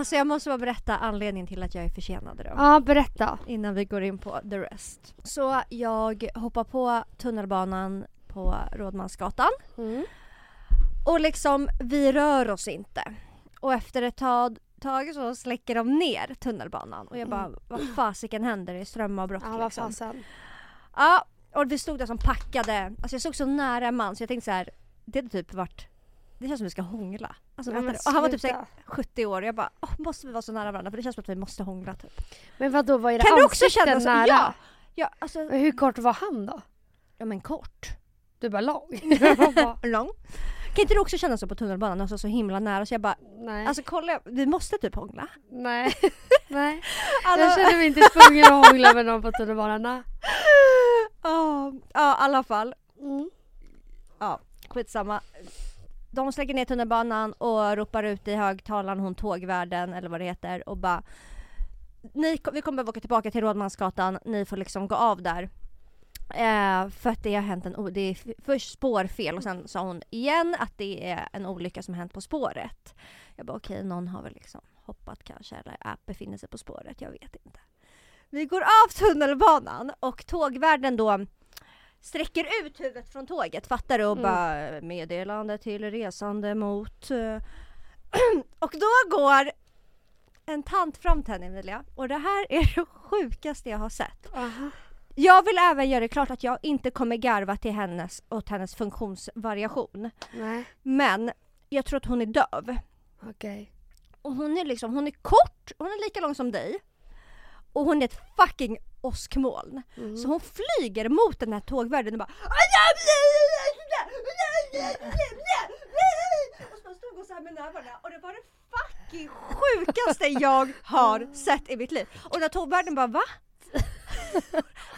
Alltså jag måste bara berätta anledningen till att jag är försenad då. Ja, berätta. Innan vi går in på the rest. Så jag hoppar på tunnelbanan på Rådmansgatan. Mm. Och liksom, vi rör oss inte. Och efter ett tag, tag så släcker de ner tunnelbanan. Och jag bara, vad fasiken händer? Det är strömavbrott Ja, vad liksom. fasen. Ja, och vi stod där som packade. Alltså jag såg så nära en man så jag tänkte så här, det hade typ varit det känns som vi ska hångla. Alltså, Nej, och han var typ så här sluta. 70 år och jag bara, "Åh, måste vi vara så nära varandra? För det känns som att vi måste hångla typ. Men vad då var era Kan du också ansikten känna så? nära? Ja! Ja, alltså, Men hur kort var han då? ja men kort. Du bara lång. Lång. Kan inte du också känna så på tunnelbanan? Alltså så himla nära så jag bara, Nej. alltså kolla, vi måste typ hångla. Nej. Nej. Alla, Jag känner mig inte tvungen att hångla med någon på tunnelbanan. Ja, ja, i alla fall. Mm. Ja, skitsamma. De släcker ner tunnelbanan och ropar ut i högtalaren, hon tågvärden eller vad det heter och bara ni, vi kommer behöva åka tillbaka till Rådmansgatan, ni får liksom gå av där. Eh, för att det har hänt en o- det är först spårfel och sen sa hon igen att det är en olycka som hänt på spåret. Jag bara okej, någon har väl liksom hoppat kanske eller äh, befinner sig på spåret, jag vet inte. Vi går av tunnelbanan och tågvärden då sträcker ut huvudet från tåget, fattar du? Och Mm. bara meddelande till resande mot... eh, och då går en tant fram till henne Emilia och det här är det sjukaste jag har sett. Aha. Jag vill även göra det klart att jag inte kommer garva till hennes, åt hennes funktionsvariation. Nej. Men jag tror att hon är döv. Okej. Och hon är liksom, hon är kort, hon är lika lång som dig. Och hon är ett fucking åskmoln. Mm. Så hon flyger mot den här tågvärden och bara och så stod hon så här med nävarna och det var det fucking sjukaste jag har sett i mitt liv. Och den här tågvärden bara va?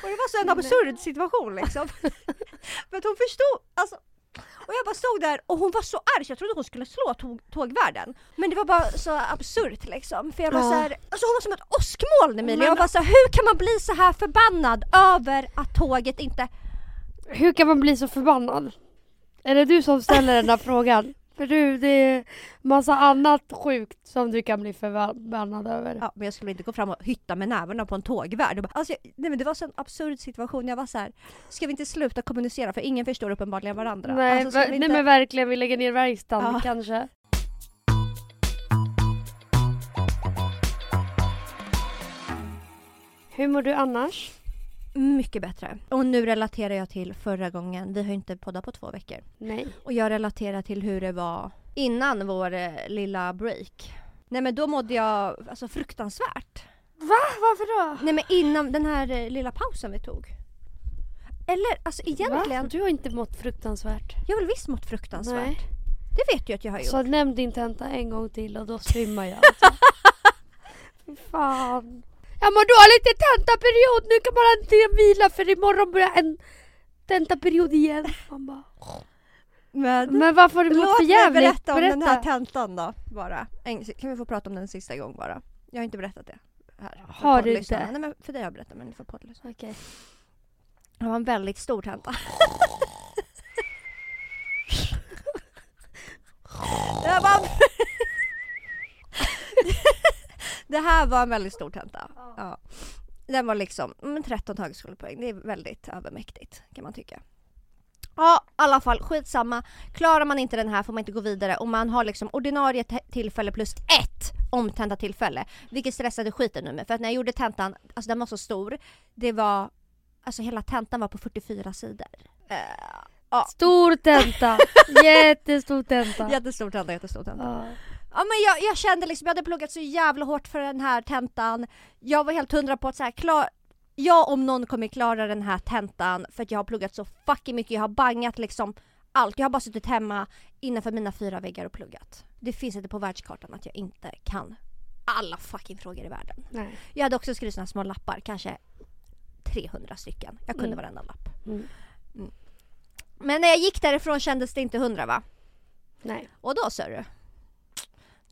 och det var så en absurd situation liksom. Att hon förstod, alltså och jag bara stod där och hon var så arg så jag trodde hon skulle slå tåg, tågvärden. Men det var bara så absurt liksom. För jag var Ja. så här, alltså hon var som ett åskmoln Emilia. Men- Jag var så här, hur kan man bli så här förbannad över att tåget inte... Hur kan man bli så förbannad? Är det du som ställer den där frågan? För du, det är massa annat sjukt som du kan bli förbannad över. Ja, men jag skulle inte gå fram och hytta med nävarna på en tågvärd. Alltså, nej, men det var så en absurd situation. Jag var så här, ska vi inte sluta kommunicera för ingen förstår uppenbarligen varandra. Nej, alltså, vi nej inte... men verkligen, vi lägger ner verkstaden Ja. kanske. Hur mår du annars? Mycket bättre. Och nu relaterar jag till förra gången. Vi har inte poddat på två veckor. Nej. Och jag relaterar till hur det var innan vår eh, lilla break. Nej men då mådde jag alltså, fruktansvärt. Va? Varför då? Nej men innan den här eh, lilla pausen vi tog. Eller alltså egentligen, Va? Du har inte mått fruktansvärt. jag har väl visst mått fruktansvärt. Nej. Det vet du att jag har gjort. Så nämn din tenta en gång till och då svimmar jag. Alltså. Fan. Jag mår dåligt i tentaperiod, nu kan man äntligen vila för imorgon börjar en tentaperiod igen. Man bara, Men, men varför har du mått låt för mig jävligt? berätta om den här tentan då bara. En, kan vi få prata om den sista gång bara? Jag har inte berättat det. Här, för Har du poddlyssnarna. inte? Nej men för dig har jag berättat men ni får poddlyssna. Okej. Det var en väldigt stor tenta. det, var... det här var en väldigt stor tenta. Ja. Den var liksom mm, 13 högskolepoäng. Det är väldigt övermäktigt kan man tycka. Ja, i alla fall skitsamma. Klarar man inte den här får man inte gå vidare och man har liksom ordinarie tillfälle plus ett omtenta tillfälle. Vilket stressade skiten nu med. För att när jag gjorde tentan, alltså den var så stor. Det var, alltså hela tentan var på 44 sidor. Eh, ja, Stor tenta. Jättestor tenta. jättestor tenta, jättestor tenta. Ja. Ja men jag, jag kände liksom, jag hade pluggat så jävla hårt för den här tentan. Jag var helt hundra på att så här, klar, jag om någon kommer klara den här tentan för att jag har pluggat så fucking mycket. Jag har bangat liksom allt. Jag har bara suttit hemma innanför mina fyra väggar och pluggat. Det finns inte på världskartan att jag inte kan alla fucking frågor i världen. Nej. Jag hade också skrivit såna små lappar, kanske 300 stycken. Jag kunde Mm. varenda lapp. Mm. Men när jag gick därifrån kändes det inte hundra va? Nej. Och då sa du.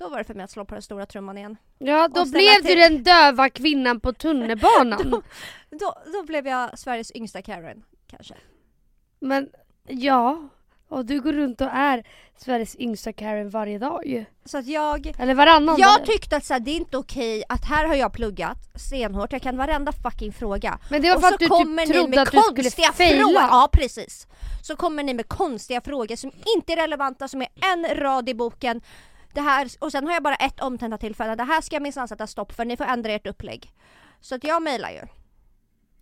Då var det för mig att slå på den stora trumman igen. Ja, då blev du den döva kvinnan på tunnelbanan. Då, då, då blev jag Sveriges yngsta Karen, kanske. Men ja, Och du går runt och är Sveriges yngsta Karen varje dag ju. Så att jag Eller varannan Jag dag. tyckte att så här, det är inte okej att här har jag pluggat stenhårt, jag kan varenda fucking fråga. Men det var för så att du kommer typ ni trodde med att du skulle konstiga faila. frågor. Ja precis. Så kommer ni med konstiga frågor som inte är relevanta, som är en rad i boken. Det här, och sen har jag bara ett omtända tillfälle. Det här ska jag minsann sätta stopp för, ni får ändra ert upplägg. Så att jag mejlar ju.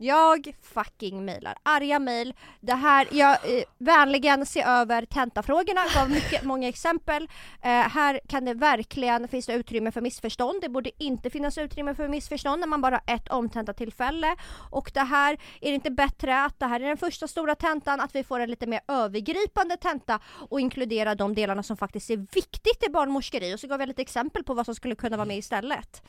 Jag fucking mejlar. Arga mejl. Det här, jag eh, vänligen se över tentafrågorna, gav mycket, många exempel. Eh, här kan det verkligen, finns det utrymme för missförstånd. Det borde inte finnas utrymme för missförstånd när man bara har ett omtenta tillfälle. Och det här, är det inte bättre att det här är den första stora tentan, att vi får en lite mer övergripande tenta och inkludera de delarna som faktiskt är viktigt i barnmorskeri. Och så gav jag lite exempel på vad som skulle kunna vara med istället.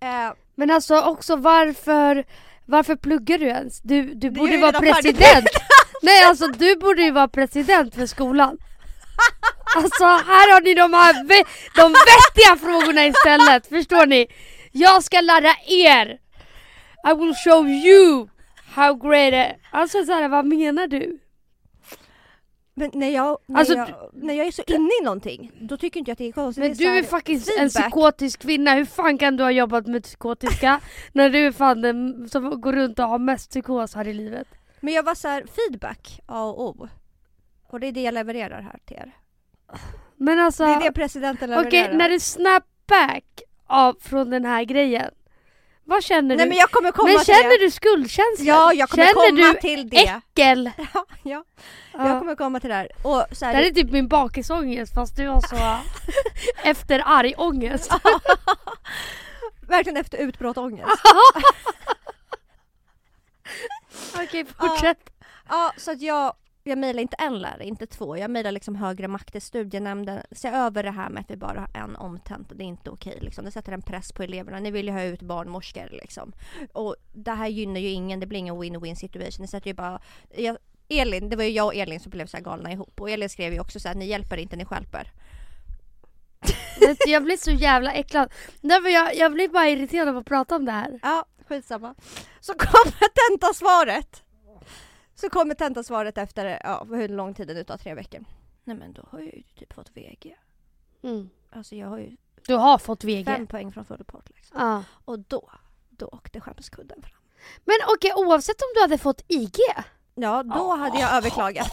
Eh, Men alltså också varför, varför pluggar du ens? Du, du borde vara president. Nej alltså du borde ju vara president för skolan. Alltså här har ni de här ve- de vettiga frågorna istället, förstår ni? Jag ska lära er! I will show you how great it Alltså såhär, vad menar du? Men när jag, när, Alltså, jag, när jag är så inne i någonting, då tycker inte jag att det är konstigt. Men Det du är här faktiskt en feedback. psykotisk kvinna, hur fan kan du ha jobbat med psykotiska när du är fan den som går runt och har mest psykos här i livet? Men jag var så här, feedback, A och O. Och det är det jag levererar här till er. Men alltså, Det är det presidenten okej levererar. när du snap back av, från den här grejen, vad känner Nej du? men jag kommer komma Men till känner det. du skuldkänsla? Ja, jag kommer känner komma du till det. äckel? Ja, ja, Ja. jag kommer komma till det här. Och så här, Det här är typ min bakisångest fast du har så efter arg ångest. verkligen efter utbrott ångest. Okej fortsätt. Ja, så att jag, jag mejlar inte en lärare, inte två. Jag mejlar liksom högre makter, studienämnden. Se över det här med att vi bara har en omtenta. Det är inte okej liksom. Det sätter en press på eleverna. Ni vill ju ha ut barnmorskor liksom. Och det här gynnar ju ingen. Det blir ingen win-win situation. Det sätter ju bara... Jag, Elin, det var ju jag och Elin som blev så här galna ihop. Och Elin skrev ju också så här, ni hjälper inte, ni du, Jag blir så jävla äcklad. Därför jag, jag blir bara irriterad av att prata om det här. Ja, skitsamma. Så kommer tentasvaret. Så kommer tentasvaret efter, ja, hur lång tid det nu tar, tre veckor. Nej men då har jag ju typ fått VG. Mm. Alltså jag har ju Du har fått VG. fem poäng från full rapport liksom. Ja. Och då, då åkte skämskudden fram. Men okej oavsett om du hade fått IG. Ja, då hade jag överklagat.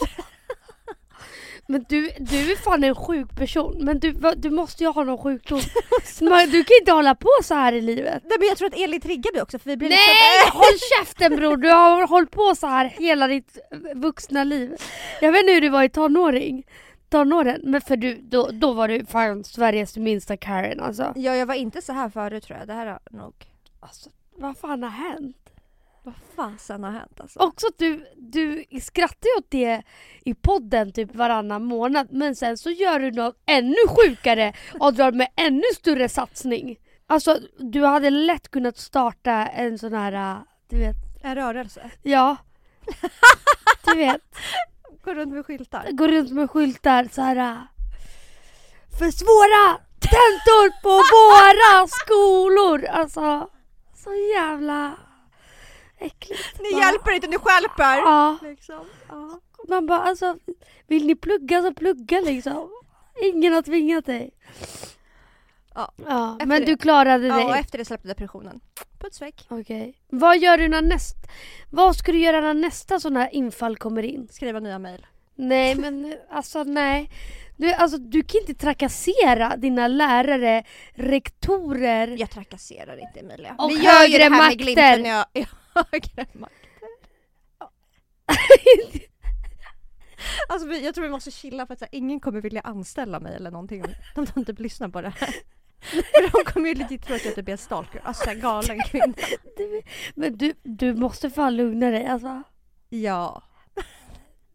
Men du, du är fan en sjuk person. Men du, va- du måste ju ha någon sjukdom. Men du kan inte hålla på så här i livet. Nej men jag tror att Elin triggar mig också för vi blir Nej! liksom... Håll käften bror! Du har hållit på så här hela ditt vuxna liv. Jag vet inte hur du var i tonåring. Tonåren. Men för du, då, då var du fan Sveriges minsta Karen alltså. Ja, jag var inte så här förut tror jag. Det här har nog... alltså vad fan har hänt? Vad fasen har hänt alltså? Också att du, du skrattar ju åt det i podden typ varannan månad men sen så gör du något ännu sjukare och drar med ännu större satsning. Alltså du hade lätt kunnat starta en sån här, äh, du vet, En rörelse. ja. Du vet, Gå runt med skyltar. gå runt med skyltar så här. äh, För svåra tentor på våra skolor! Alltså, så jävla äckligt. Ni hjälper inte, ni stjälper! Ja. Liksom. Ja. Man bara alltså, vill ni plugga så plugga liksom. Ingen har tvingat dig. Ja, Ja, men det. du klarade ja, och dig. efter det släppte depressionen. Puts väck. Okej. Vad gör du när näst... Vad ska du göra när nästa sån här infall kommer in? Skriva nya mejl. Nej men alltså nej. Du, alltså, du kan inte trakassera dina lärare, rektorer. Jag trakasserar inte Emilia. Och Vi gör ju högre det här makter. med glimten i högre makter. Alltså vi, jag tror vi måste chilla för att här, ingen kommer vilja anställa mig eller någonting de typ lyssnar på det här. För de kommer ju legit tro att jag typ är en stalker, alltså så här galen kvinna. Men du, du måste fan lugna dig alltså. Ja.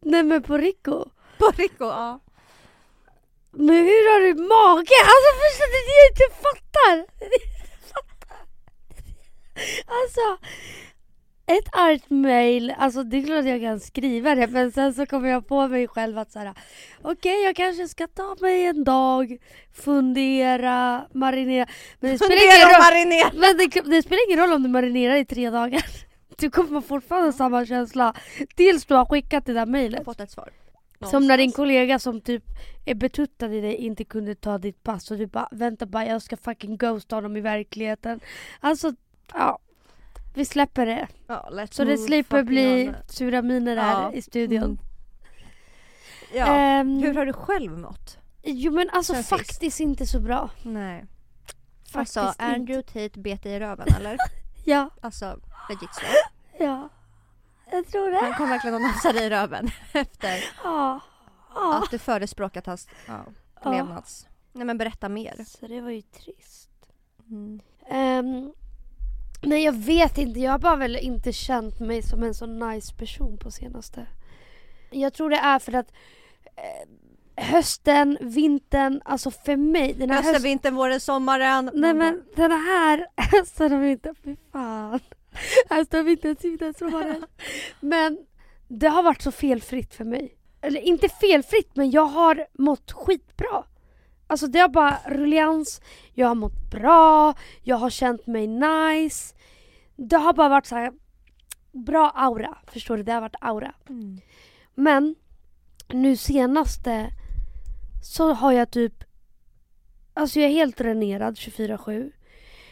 Nej men på Rico. På Rico, ja. Men hur har du mage? Alltså förstår du, inte jag inte fattar. Alltså, ett argt mail, alltså det är klart att jag kan skriva det men sen så kommer jag på mig själv att såhär okej jag kanske ska ta mig en dag, fundera, marinera. Men det spelar ingen roll, marinera. men det, det spelar ingen roll om du marinerar i tre dagar. Du kommer fortfarande ha samma känsla tills du har skickat det där mejlet. fått ett svar. Som när din Någonstans. kollega som typ är betuttad i dig inte kunde ta ditt pass och du bara vänta bara jag ska fucking ghosta honom i verkligheten. Alltså, ja. Vi släpper det. Ja, let's Så det slipper bli sura miner här Ja. i studion. Mm. Ja. Ehm, Hur har du själv mått? Jo men alltså sen sist? faktiskt inte så bra. Nej. Faktiskt Alltså inte. Andrew Tate bet dig i röven eller? Ja, Alltså legit så. ja. Jag tror Han det. kom verkligen och nafsade i röven efter Ja. Ja. att du förespråkat hans ja, Ja. levnads... Nej men berätta mer. Så det var ju trist. Mm. Ehm, nej jag vet inte, jag har bara väl inte känt mig som en så nice person på senaste. Jag tror det är för att eh, hösten, vintern, alltså för mig, den här Hösten, hösten, vintern, våren, sommaren. nej men den här hösten och vintern, fy fan. Hösten, vintern, vintern, sommaren. Men det har varit så felfritt för mig. Eller inte felfritt men jag har mått skitbra. Alltså det har bara ruljans, jag har mått bra, jag har känt mig nice. Det har bara varit så här bra aura, förstår du? Det har varit aura. Mm. Men nu senaste så har jag typ, alltså jag är helt dränerad 24-7.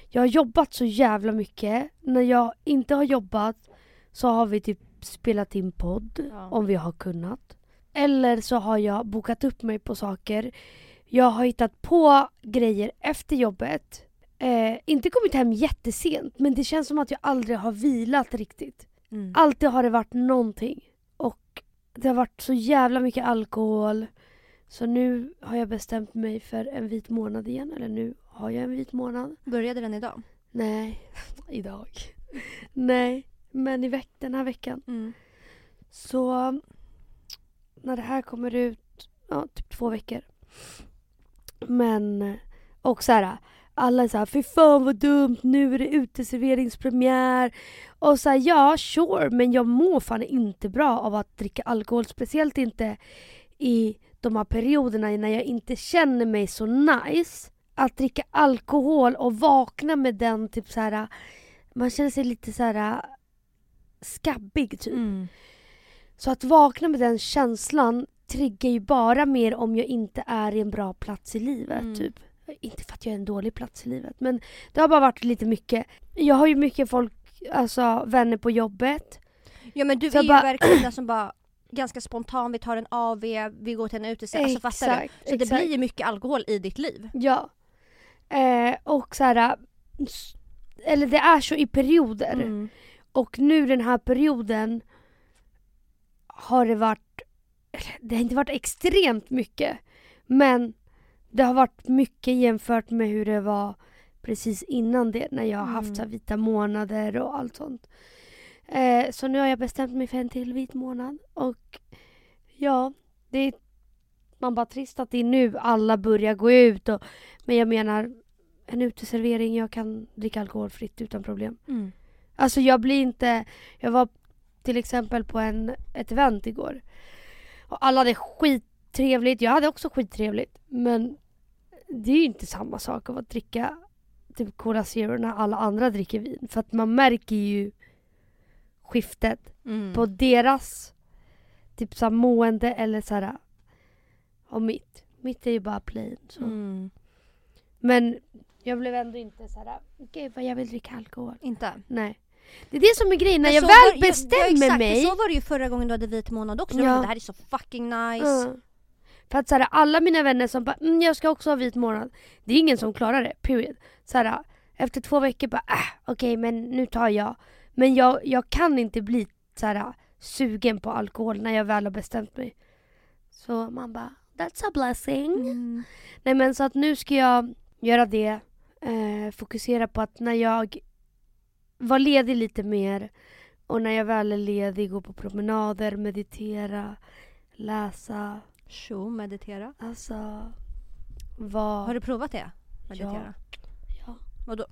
Jag har jobbat så jävla mycket. När jag inte har jobbat så har vi typ spelat in podd Ja. om vi har kunnat. Eller så har jag bokat upp mig på saker. Jag har hittat på grejer efter jobbet. Eh, inte kommit hem jättesent men det känns som att jag aldrig har vilat riktigt. Mm. Alltid har det varit någonting. Och det har varit så jävla mycket alkohol. Så nu har jag bestämt mig för en vit månad igen. Eller nu har jag en vit månad. Började den idag? Nej, idag. Nej, men i veck den här veckan. Mm. Så när det här kommer ut, ja typ två veckor. Men, och så här, alla är så här, fy fan vad dumt, nu är det uteserveringspremiär. Och så här, ja sure, men jag mår fan inte bra av att dricka alkohol. Speciellt inte i de här perioderna när jag inte känner mig så nice. Att dricka alkohol och vakna med den typ så här, man känner sig lite så här skabbig typ. Mm. Så att vakna med den känslan triggar ju bara mer om jag inte är i en bra plats i livet. Mm. Typ. Inte för att jag är en dålig plats i livet men det har bara varit lite mycket. Jag har ju mycket folk, alltså vänner på jobbet. Ja men du Så är ju bara- verkligen den som bara ganska spontan, vi tar en AV, vi går till en uteservering. Alltså fattar du? Så det exakt. blir ju mycket alkohol i ditt liv. Ja. Eh, och så här, eller det är så i perioder. Mm. Och nu den här perioden har det varit, det har inte varit extremt mycket. Men det har varit mycket jämfört med hur det var precis innan det. När jag har haft Mm. så här vita månader och allt sånt. Eh, så nu har jag bestämt mig för en till vit månad. Och ja, det är man bara trist att det är nu alla börjar gå ut. Och, men jag menar, en uteservering, jag kan dricka alkoholfritt utan problem. Mm. Alltså jag blir inte... Jag var till exempel på en, ett event igår. Och alla hade skittrevligt. Jag hade också skittrevligt. Men det är ju inte samma sak av att dricka typ Cola Zero när alla andra dricker vin. För att man märker ju skiftet Mm. på deras typ så mående eller så här. Och mitt. Mitt är ju bara plain. Så. Mm. Men jag blev ändå inte så här. Gud vad jag vill dricka alkohol. Inte? Nej. Det är det som är grejen. När jag väl var- bestämmer ja, exakt, mig. Så var det ju förra gången du hade vit månad också. Ja. Det här är så fucking nice. Ja. För att så här, alla mina vänner som bara mm, jag ska också ha vit månad. Det är ingen som klarar det, period. Så här, efter två veckor bara äh, okej men nu tar jag. Men jag, jag kan inte bli så här, sugen på alkohol när jag väl har bestämt mig. Så man bara that's a blessing. Mm. Nej men så att nu ska jag göra det. Eh, fokusera på att när jag var ledig lite mer och när jag väl är ledig gå på promenader, meditera, läsa. Tjo, meditera. Alltså, vad... Har du provat det? Meditera? Ja. Vadå?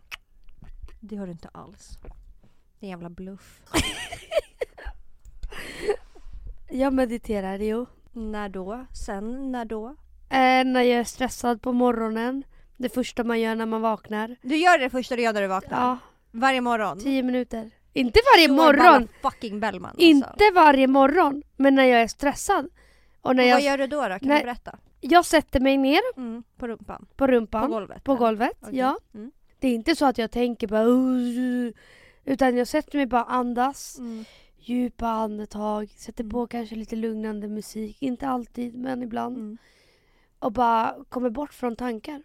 Det har du inte alls. Det är en jävla bluff. Jag mediterar jo. när då? Sen när då? Eh, när jag är stressad på morgonen. Det första man gör när man vaknar. Du gör det första du gör när du vaknar? Ja, Varje morgon? tio minuter. Inte varje Slår morgon! fucking Bellman alltså. Inte varje morgon. Men när jag är stressad. Och när Och vad jag, gör du då? då? Kan Nej. du berätta? jag sätter mig ner Mm, på rumpan? på rumpan, På golvet? på golvet. Okej. Ja. Mm. Det är inte så att jag tänker bara utan jag sätter mig bara andas, Mm. djupa andetag, sätter Mm. på kanske lite lugnande musik, inte alltid men ibland. Mm. Och bara kommer bort från tankar.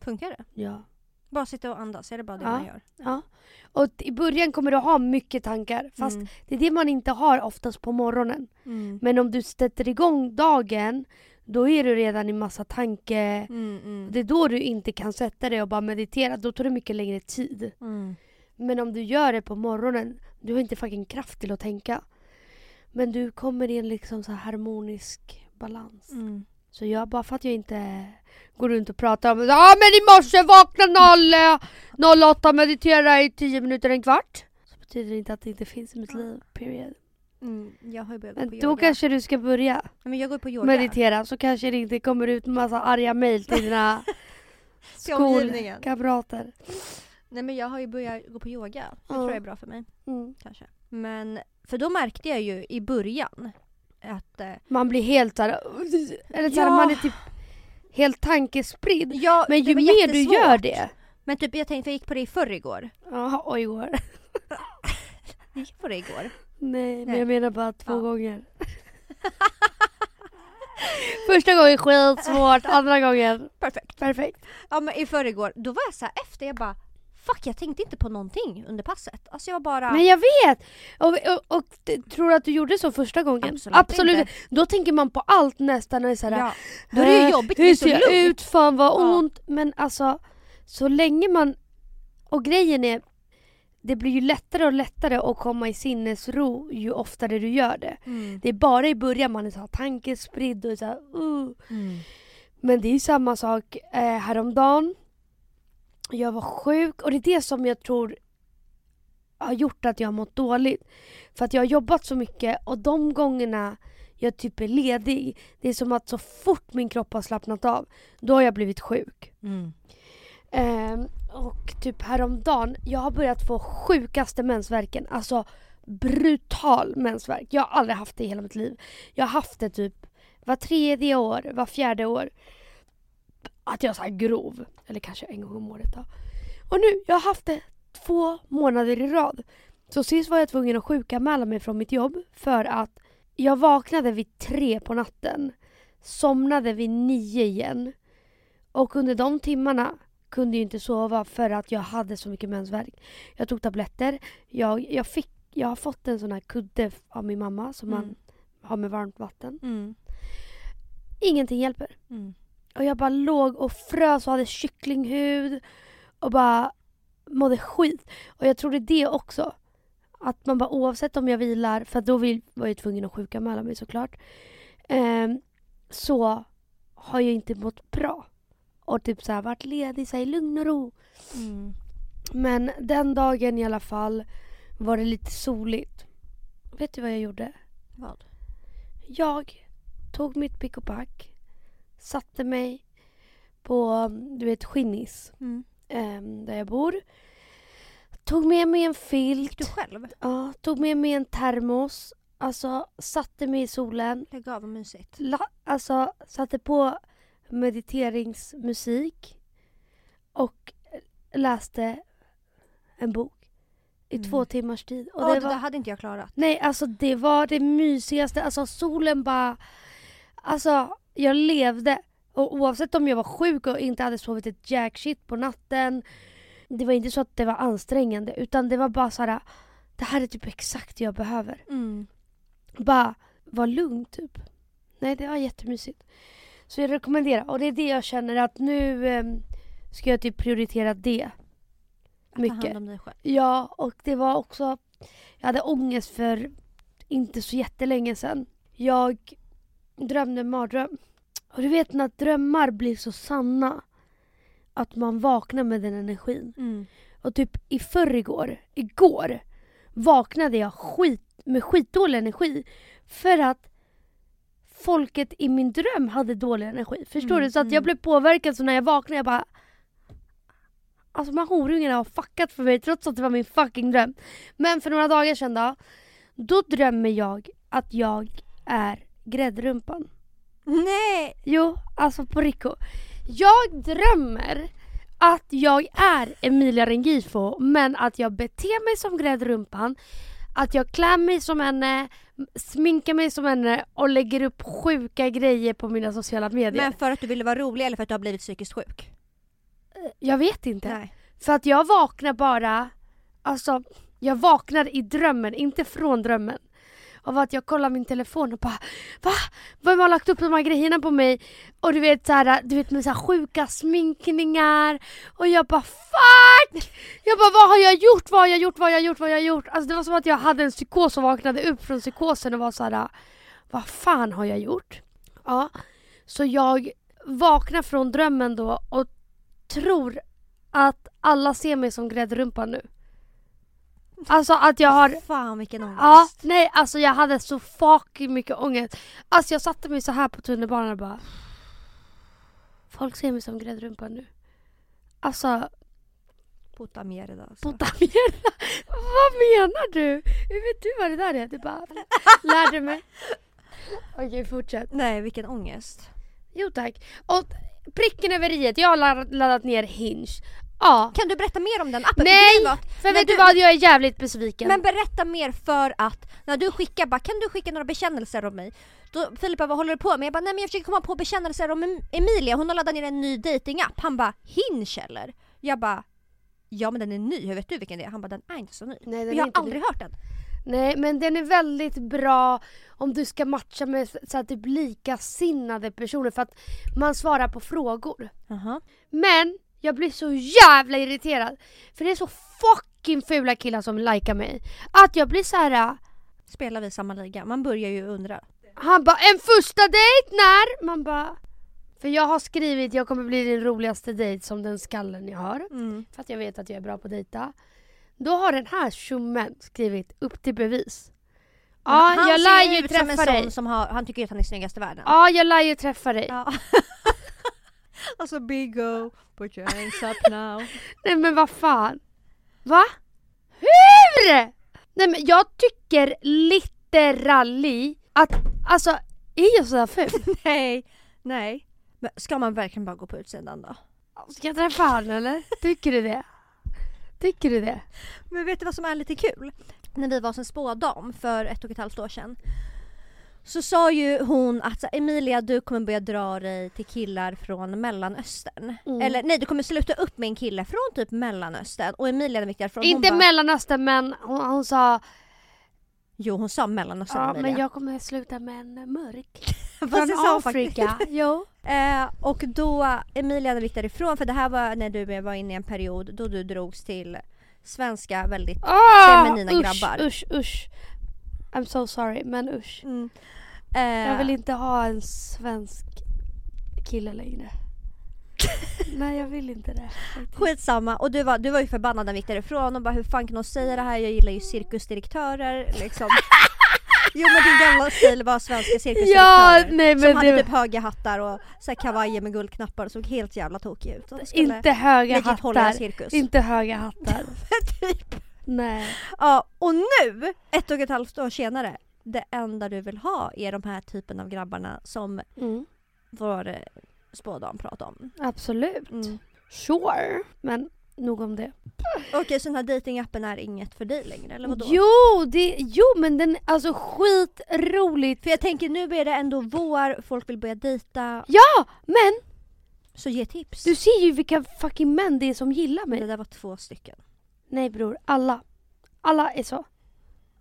Funkar det? Ja. Bara sitta och andas, är det bara det Ja. man gör? ja. Och i början kommer du ha mycket tankar fast Mm. det är det man inte har oftast på morgonen. Mm. Men om du sätter igång dagen då är du redan i massa tanke... Mm, mm. Det är då du inte kan sätta dig och bara meditera. Då tar det mycket längre tid. Mm. Men om du gör det på morgonen, du har inte fucking kraft till att tänka. Men du kommer i en liksom så harmonisk balans. Mm. Så jag, bara för att jag inte går runt och pratar om ja men i morse vakna 0, 08 meditera i 10 minuter, en kvart. Så betyder det inte att det inte finns i mitt liv, period. Mm. Jag har ju börjat Men på då yoga. kanske du ska börja Men jag går på yoga. meditera så kanske det inte kommer ut massa arga mejl till dina skolkamrater. Nej men jag har ju börjat gå på yoga. Det Ja. tror jag är bra för mig. Mm. Kanske. Men, för då märkte jag ju i början att eh, Man blir helt såhär, eller såhär, Ja. man är typ helt tankespridd. Ja, Men ju mer du jättesvårt. gör det. Men typ jag tänkte, jag gick på det i förrgår. Jaha, oj igår. Jag gick på det igår. Nej, men Nej. jag menar bara två Ja. gånger. Första gången skitsvårt, andra gången Perfekt. perfekt. Ja men i förrgår, då var jag så här efter, jag bara Fuck jag tänkte inte på någonting under passet. Alltså jag bara Men jag vet! Och, och, och tror du att du gjorde så första gången? Absolut inte. Då tänker man på allt nästan och är såhär, ja, Då är det ju "Äh, jobbigt, det Hur så ser jag ut? Fan vad Ja. ont. Men alltså, så länge man... Och grejen är, det blir ju lättare och lättare att komma i sinnesro ju oftare du gör det. Mm. Det är bara i början man är så här tankespridd och så här, uh. Mm. Men det är ju samma sak eh, häromdagen. Jag var sjuk och det är det som jag tror har gjort att jag har mått dåligt. För att jag har jobbat så mycket och de gångerna jag typ är ledig, det är som att så fort min kropp har slappnat av, då har jag blivit sjuk. Mm. Ehm, och typ häromdagen, jag har börjat få sjukaste mensvärken. Alltså brutal mensvärk. Jag har aldrig haft det i hela mitt liv. Jag har haft det typ var tredje år, var fjärde år. Att jag är så här grov. Eller kanske en gång om året då. Och nu, jag har haft det två månader i rad. Så sist var jag tvungen att sjukanmäla mig från mitt jobb för att jag vaknade vid tre på natten. Somnade vid nio igen. Och under de timmarna kunde jag inte sova för att jag hade så mycket mensvärk. Jag tog tabletter. Jag, jag, fick, jag har fått en sån här kudde av min mamma som man Mm. har med varmt vatten. Mm. Ingenting hjälper. Mm. Och jag bara låg och frös och hade kycklinghud och bara mådde skit. Och jag tror det också. Att man bara oavsett om jag vilar, för då vill, var jag tvungen att sjukanmäla mig såklart. ehm, så har jag inte mått bra. Och typ så här varit ledig så här, i lugn och ro. Mm. Men den dagen i alla fall var det lite soligt. Vet du vad jag gjorde? Vad? Jag tog mitt pick och pack, satte mig på, du vet, Skinnis, Mm. ehm, där jag bor. Tog med mig en filt, Du själv? ja, tog med mig en termos, alltså satte mig i solen, Lägg av, vad mysigt. la, alltså satte på mediteringsmusik och läste en bok i Mm. två timmars tid. Och Åh, det det var, där hade inte jag klarat. Nej, alltså det var det mysigaste. Alltså solen bara... Alltså, jag levde. Och oavsett om jag var sjuk och inte hade sovit ett jack shit på natten. Det var inte så att det var ansträngande utan det var bara så här. Det här är typ exakt det jag behöver. Mm. Bara vara lugn typ. Nej, det var jättemysigt. Så jag rekommenderar. Och det är det jag känner att nu ehm, ska jag typ prioritera det. Ta Mycket. hand om dig själv. Ja, och det var också... Jag hade ångest för inte så jättelänge sedan. Jag drömde en mardröm. Och du vet när drömmar blir så sanna att man vaknar med den energin. Mm. Och typ i förrgår, igår, vaknade jag skit, med skitdålig energi för att folket i min dröm hade dålig energi. Förstår Mm, du? Så att jag mm. blev påverkad så när jag vaknade jag bara Alltså de här horungarna har fuckat för mig trots att det var min fucking dröm. Men för några dagar sedan då, då drömmer jag att jag är gräddrumpan. Nej! Jo, alltså på Rico. Jag drömmer att jag är Emilia Rengifo men att jag beter mig som gräddrumpan. Att jag klär mig som henne, sminkar mig som henne och lägger upp sjuka grejer på mina sociala medier. Men för att du ville vara rolig eller för att du har blivit psykiskt sjuk? Jag vet inte. Nej. För att jag vaknar bara, alltså jag vaknar i drömmen, inte från drömmen. Av att jag kollar min telefon och bara Va? Vem har lagt upp de här grejerna på mig? Och du vet såhär, du vet med så här sjuka sminkningar och jag bara FUCK! Jag bara vad har jag gjort? Vad har jag gjort? Vad har jag gjort? Vad har jag gjort? Alltså det var som att jag hade en psykos och vaknade upp från psykosen och var såhär Vad fan har jag gjort? Ja, så jag vaknar från drömmen då och tror att alla ser mig som gräddrumpa nu. Alltså att jag har... Fan vilken ångest. Ja, nej alltså jag hade så fucking mycket ångest. Alltså jag satte mig så här på tunnelbanan och bara... Folk ser mig som gräddrumpa nu. Alltså, Puta mierda alltså. puta mierda. Vad menar du? Hur vet du vad det där är? Du bara lärde mig. Okej, fortsätt. Nej vilken ångest. Jo tack. Och pricken över i jag har laddat ner Hinge. Ja. Kan du berätta mer om den appen? Nej! För vet du vad, jag är jävligt besviken. Men berätta mer för att när du skickar bara kan du skicka några bekännelser om mig? Då Filippa vad håller du på med? Jag bara nej men jag försöker komma på bekännelser om Em- Emilia, hon har laddat ner en ny datingapp. Han bara Hinge eller? Jag bara ja men den är ny, hur vet du vilken det är? Han bara den är inte så ny. Nej, jag har aldrig hört den. Nej men den är väldigt bra om du ska matcha med så här, typ likasinnade personer för att man svarar på frågor. Men jag blir så jävla irriterad för det är så fucking fula killar som likar mig. Att jag blir så här. Spelar vi samma liga? Man börjar ju undra. han bara en första dejt när? Man bara för jag har skrivit jag kommer bli din roligaste dejt som den skallen jag har. Mm. För att jag vet att jag är bra på att dejta. Då har den här tjommen skrivit upp till bevis. Ja, han jag ser lär ju ut som en träffa dig. sån som har, han tycker att han är snyggast i världen. Ja, jag lär ju träffa dig. Ja. alltså big go, put your hands up now. Nej men vad fan. Va? Hur? Nej men jag tycker literally att, alltså är jag sådär ful? nej, nej. Men ska man verkligen bara gå på utsidan då? Ska jag träffa han eller? Tycker du det? Tycker du det? Men vet du vad som är lite kul? När vi var hos en spådam för ett och ett halvt år sedan. Så sa ju hon att Emilia du kommer börja dra dig till killar från mellanöstern. Mm. Eller nej du kommer sluta upp med en kille från typ mellanöstern. Och Emilia den viktiga från Inte bara, mellanöstern men hon, hon sa Jo hon sa mellanöstern ja Emilia. men jag kommer sluta med en mörk. Från. Afrika. jo. Eh, och då Emilia den viktiga ifrån för det här var när du var inne i en period då du drogs till svenska väldigt Ah, Feminina usch, grabbar. Usch usch. I'm so sorry men usch. Mm. Eh, Jag vill inte ha en svensk kille längre. Nej jag vill inte det. Skitsamma, och du var, du var ju förbannad när vi gick därifrån och bara hur fan kan hon säga det här? Jag gillar ju cirkusdirektörer liksom. Jo men din gamla stil var svenska cirkusdirektörer. Ja, nej som hade det typ höga hattar och så kavajer med guldknappar och såg helt jävla tokig ut. Inte höga legit hålla i hattar. cirkus. Inte höga hattar. typ. Nej. Ja, och nu, ett och ett halvt år senare, det enda du vill ha är de här typen av grabbarna som Mm. vår eh, spådam pratade om. Absolut. Mm. Sure. Men nog om det. Okej, så den här datingappen är inget för dig längre eller vadå? Jo, det, jo men den alltså skitroligt. För jag tänker nu är det ändå vår, folk vill börja dejta. Ja men Så ge tips. du ser ju vilka fucking män det är som gillar Det mig. där var två stycken. Nej bror, alla. Alla är så.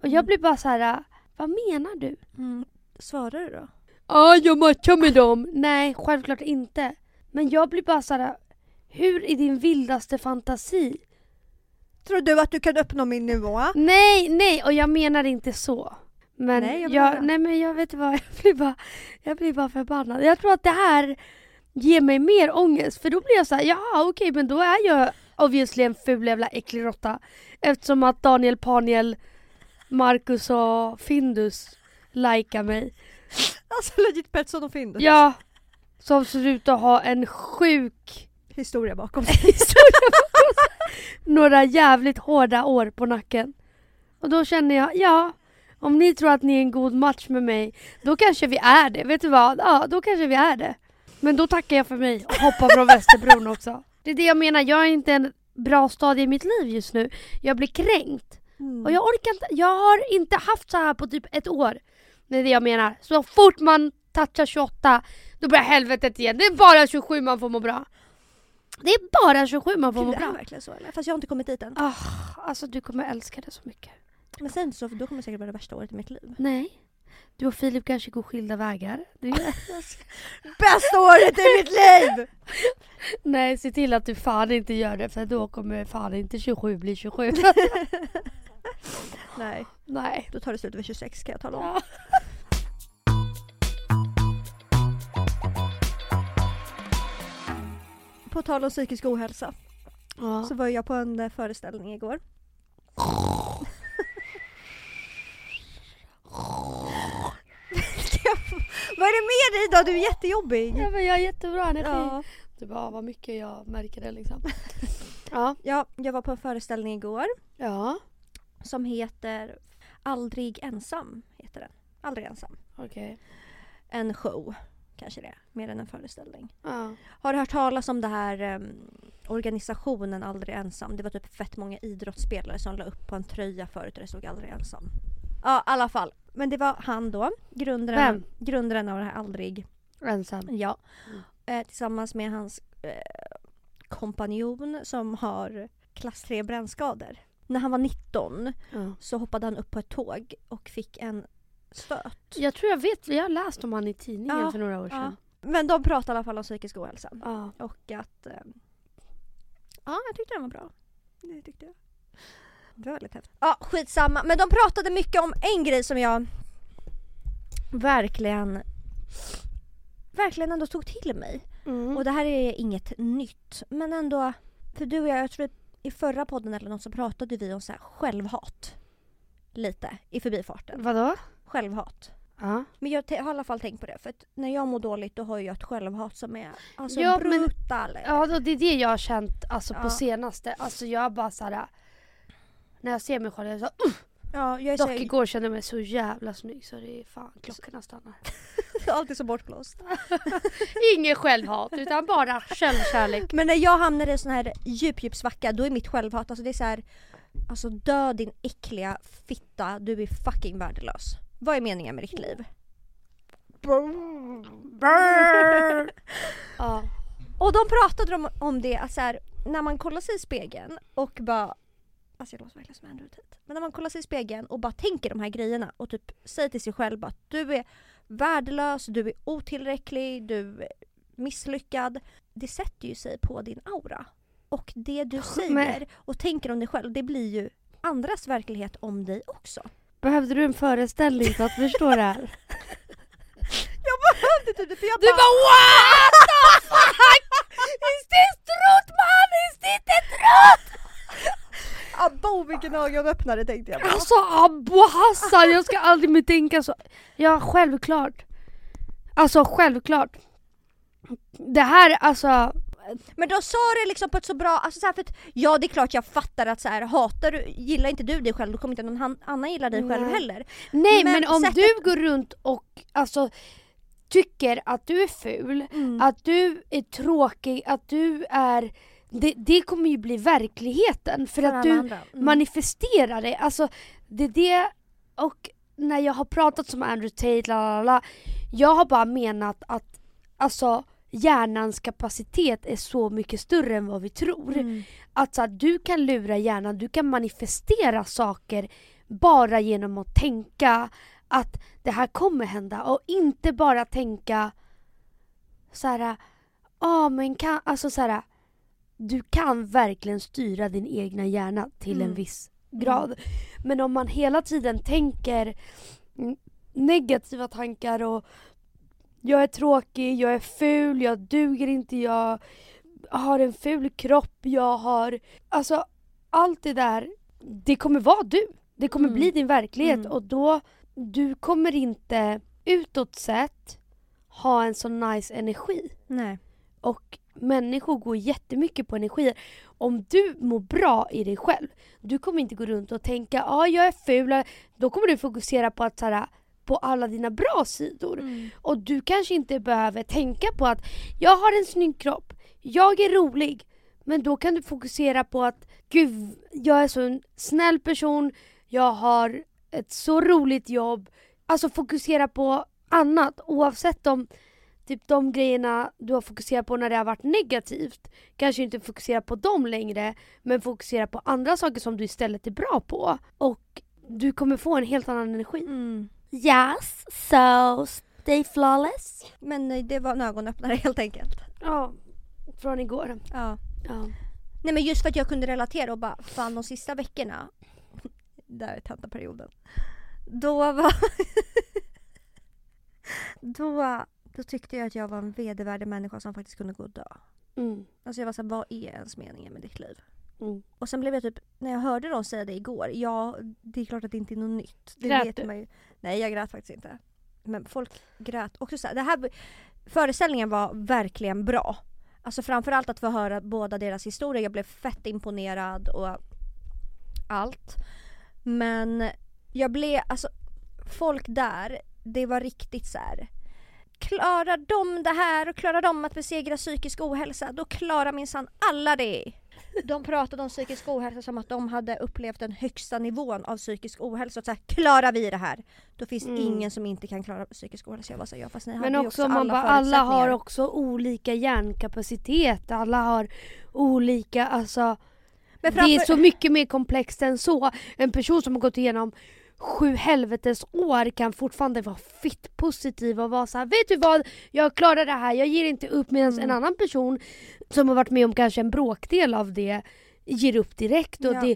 Och jag Mm. blir bara så här. vad menar du? Mm. Svarar du då? Ja, jag matchar med dem. Nej, självklart inte. Men jag blir bara så här. hur i din vildaste fantasi? Tror du att du kan uppnå min nivå? Nej, nej, och jag menar inte så. Men Nej, jag jag, nej men jag vet vad, jag blir, bara, jag blir bara förbannad. Jag tror att det här ger mig mer ångest. För då blir jag så här, ja okej men då är jag obviously en ful jävla äcklig råtta. Eftersom att Daniel, Paniel, Marcus och Findus likar mig. Alltså legit Petson och Findus. Ja, som ser ut att ha en sjuk Historia bakom sig. historia bakom sig. Några jävligt hårda år på nacken. Och då känner jag, ja, Om ni tror att ni är en god match med mig, då kanske vi är det. Vet du vad? Ja, då kanske vi är det. Men då tackar jag för mig och hoppar från Västerbron också. Det är det jag menar, jag är inte en bra stadie i mitt liv just nu. Jag blir kränkt. Mm. Och jag orkar inte, jag har inte haft så här på typ ett år. Det är det jag menar. Så fort man touchar 28, då börjar helvetet igen. Det är bara 27 man får må bra. Det är bara 27 man får Gud, må det är bra. verkligen så eller? Fast jag har inte kommit dit än. Ah, alltså du kommer älska det så mycket. Men sen så, då kommer det säkert vara det värsta året i mitt liv. Nej. Du och Filip kanske går skilda vägar. Bästa året i mitt liv! nej, se till att du fan inte gör det för då kommer fan inte 27 bli 27. Nej, nej. då tar det slut vid 26 kan jag tala om. Ja. På tal om psykisk ohälsa Ja. så var jag på en eh, föreställning igår. Vad är det med dig då? Du är jättejobbig. ja men jag har jättebra energi. Ja. Du bara, vad mycket jag märker det liksom. ja. ja, jag var på en föreställning igår Ja. som heter Aldrig ensam. Heter den. Aldrig ensam. Okej. En show kanske det är, mer än en föreställning. Ja. Har du hört talas om det här em, organisationen Aldrig ensam? Det var typ fett många idrottsspelare som la upp på en tröja förut och det stod Aldrig ensam. Ja, i alla fall. Men det var han då, grundaren, Vem? grundaren av det här Aldrig. Ensam. Ja. Mm. Eh, tillsammans med hans eh, kompanjon som har klass 3 brännskador. När han var 19 Ja. så hoppade han upp på ett tåg och fick en stöt. Jag tror jag vet, jag har läst om han i tidningen Ja, för några år Ja. sedan. Men de pratade i alla fall om psykisk ohälsa. Ja. Och att... Eh, ja, jag tyckte den var bra. Det tyckte jag. Det var väldigt häftigt. Ja, skitsamma. Men de pratade mycket om en grej som jag verkligen verkligen ändå tog till mig. Mm. Och det här är inget nytt. Men ändå, för du och jag, jag tror att i förra podden eller något så pratade vi om så här självhat. Lite i förbifarten. Vadå? Självhat. Ja. Men jag har i alla fall tänkt på det för att när jag mår dåligt då har jag ett självhat som är alltså Ja, men- brutal. Ja, det är det jag har känt alltså, Ja. på senaste. Alltså jag bara såhär... När jag ser mig själv, jag är så, uh, Ja, jag är så, dock igår kände jag mig så jävla snygg så det är fan klockorna stannar. alltid så bortblåst. Ingen självhat utan bara självkärlek. Men när jag hamnar i en sån här djup, djup svacka då är mitt självhat, alltså det är så här, alltså dö din äckliga fitta, du är fucking värdelös. Vad är meningen med ditt liv? Ja. Och de pratade om, om det att så här, när man kollar sig i spegeln och bara Alltså jag låter verkligen som Andrew Tate. Men när man kollar sig i spegeln och bara tänker de här grejerna och typ säger till sig själv att du är värdelös, du är otillräcklig, du är misslyckad. Det sätter ju sig på din aura. Och det du säger och tänker om dig själv, det blir ju andras verklighet om dig också. Behövde du en föreställning för att förstå det här? Jag behövde typ det för jag Du bara what the fuck? Is this truth man? Is this the truth? Abo vilken ögonöppnare tänkte jag bara. Alltså Abbo Hassan, jag ska aldrig mer tänka så. Ja, självklart. Alltså självklart. Det här alltså, Men de sa det liksom på ett så bra, alltså så här för att ja det är klart jag fattar att så här, hatar du, gillar inte du dig själv då kommer inte någon annan gilla dig själv Nej. heller. nej Men men, om sättet- du går runt och alltså tycker att du är ful, att du är tråkig, att du är det, det kommer ju bli verkligheten för, För att du andra. Mm. manifesterar det. Alltså det är det och när jag har pratat som Andrew Tate, la, la, la, jag har bara menat att alltså hjärnans kapacitet är så mycket större än vad vi tror. Mm. Att så här, du kan lura hjärnan, du kan manifestera saker bara genom att tänka att det här kommer hända och inte bara tänka så här, ja men kan, alltså så här, du kan verkligen styra din egna hjärna till en Mm. viss grad. Men om man hela tiden tänker mm, negativa tankar och jag är tråkig, jag är ful, jag duger inte, jag har en ful kropp, jag har... Alltså allt det där, det kommer vara du. Det kommer Mm. bli din verklighet Mm. och då, du kommer inte utåt sett ha en så nice energi. Nej. Och människor går jättemycket på energier. Om du mår bra i dig själv, du kommer inte gå runt och tänka ja ah, jag är ful. Då kommer du fokusera på att så på alla dina bra sidor. Mm. Och du kanske inte behöver tänka på att jag har en snygg kropp, jag är rolig. Men då kan du fokusera på att gud, jag är så en snäll person, jag har ett så roligt jobb. Alltså fokusera på annat oavsett om typ de grejerna du har fokuserat på när det har varit negativt. Kanske inte fokusera på dem längre men fokusera på andra saker som du istället är bra på. Och du kommer få en helt annan energi. Mm. Yes, so stay flawless. Men det var en ögonöppnare helt enkelt. Ja, från igår. Ja. Ja. Nej men just för att jag kunde relatera och bara fan de sista veckorna där är tentaperioden. Då var då, då tyckte jag att jag var en vedervärdig människa som faktiskt kunde gå och dö. Mm. Alltså jag var såhär, vad är ens meningen med ditt liv? Mm. Och sen blev jag typ, när jag hörde dem säga det igår, ja det är klart att det inte är något nytt. Det Grät vet du? man ju. Nej jag grät faktiskt inte. Men folk grät också så här, det här Föreställningen var verkligen bra. Alltså framförallt att få höra båda deras historier. Jag blev fett imponerad och allt. Men jag blev, alltså folk där, det var riktigt så här. Klarar de det här och klarar de att besegra psykisk ohälsa, då klarar minsann alla det. De pratade om psykisk ohälsa som att de hade upplevt den högsta nivån av psykisk ohälsa. Och så här, klarar vi det här, då finns Mm. ingen som inte kan klara psykisk ohälsa. Jag var så ja fast ni Men hade också, också man alla bara, alla har också olika hjärnkapacitet. Alla har olika, alltså Men Det är framför- så mycket mer komplext än så. En person som har gått igenom sju helvetes år kan fortfarande vara fitt positiv och vara så här, vet du vad? Jag klarar det här, jag ger inte upp. Medan Mm. en annan person som har varit med om kanske en bråkdel av det ger upp direkt. Och Ja. det,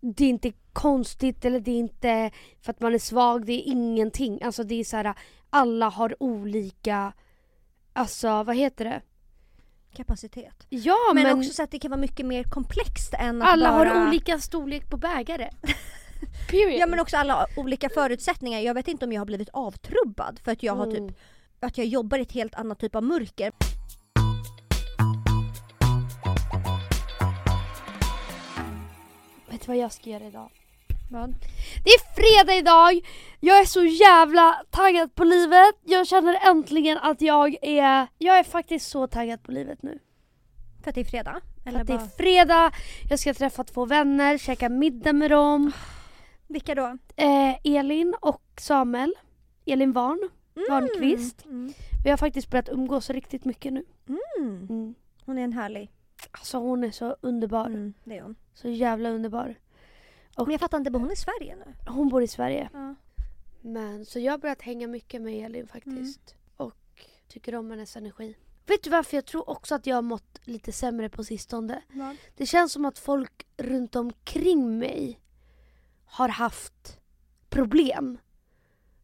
det är inte konstigt eller det är inte för att man är svag, det är ingenting. Alltså det är så här, alla har olika, alltså vad heter det? kapacitet. Ja Men, men, också så att det kan vara mycket mer komplext än att alla bara... har olika storlek på bägare. Period. Ja men också alla olika förutsättningar. Jag vet inte om jag har blivit avtrubbad för att jag har Mm. typ att jag jobbar i ett helt annat typ av mörker. Vet du vad jag ska göra idag? Vad? Det är fredag idag! Jag är så jävla taggad på livet. Jag känner äntligen att jag är... Jag är faktiskt så taggad på livet nu. För att det är fredag? För Eller att det är bara... fredag, jag ska träffa två vänner, käka middag med dem. Vilka då? Eh, Elin och Samuel. Elin Varn. Varnqvist. Mm. Vi har faktiskt börjat umgås riktigt mycket nu. Mm. Mm. Hon är en härlig. Alltså hon är så underbar. Mm, det är hon. Så jävla underbar. Och- Men jag fattar inte, bor hon i Sverige nu? Hon bor i Sverige. Ja. Men så jag har börjat hänga mycket med Elin faktiskt. Mm. Och tycker om hennes energi. Vet du varför jag tror också att jag har mått lite sämre på sistone? Vad? Det känns som att folk runt omkring mig har haft problem.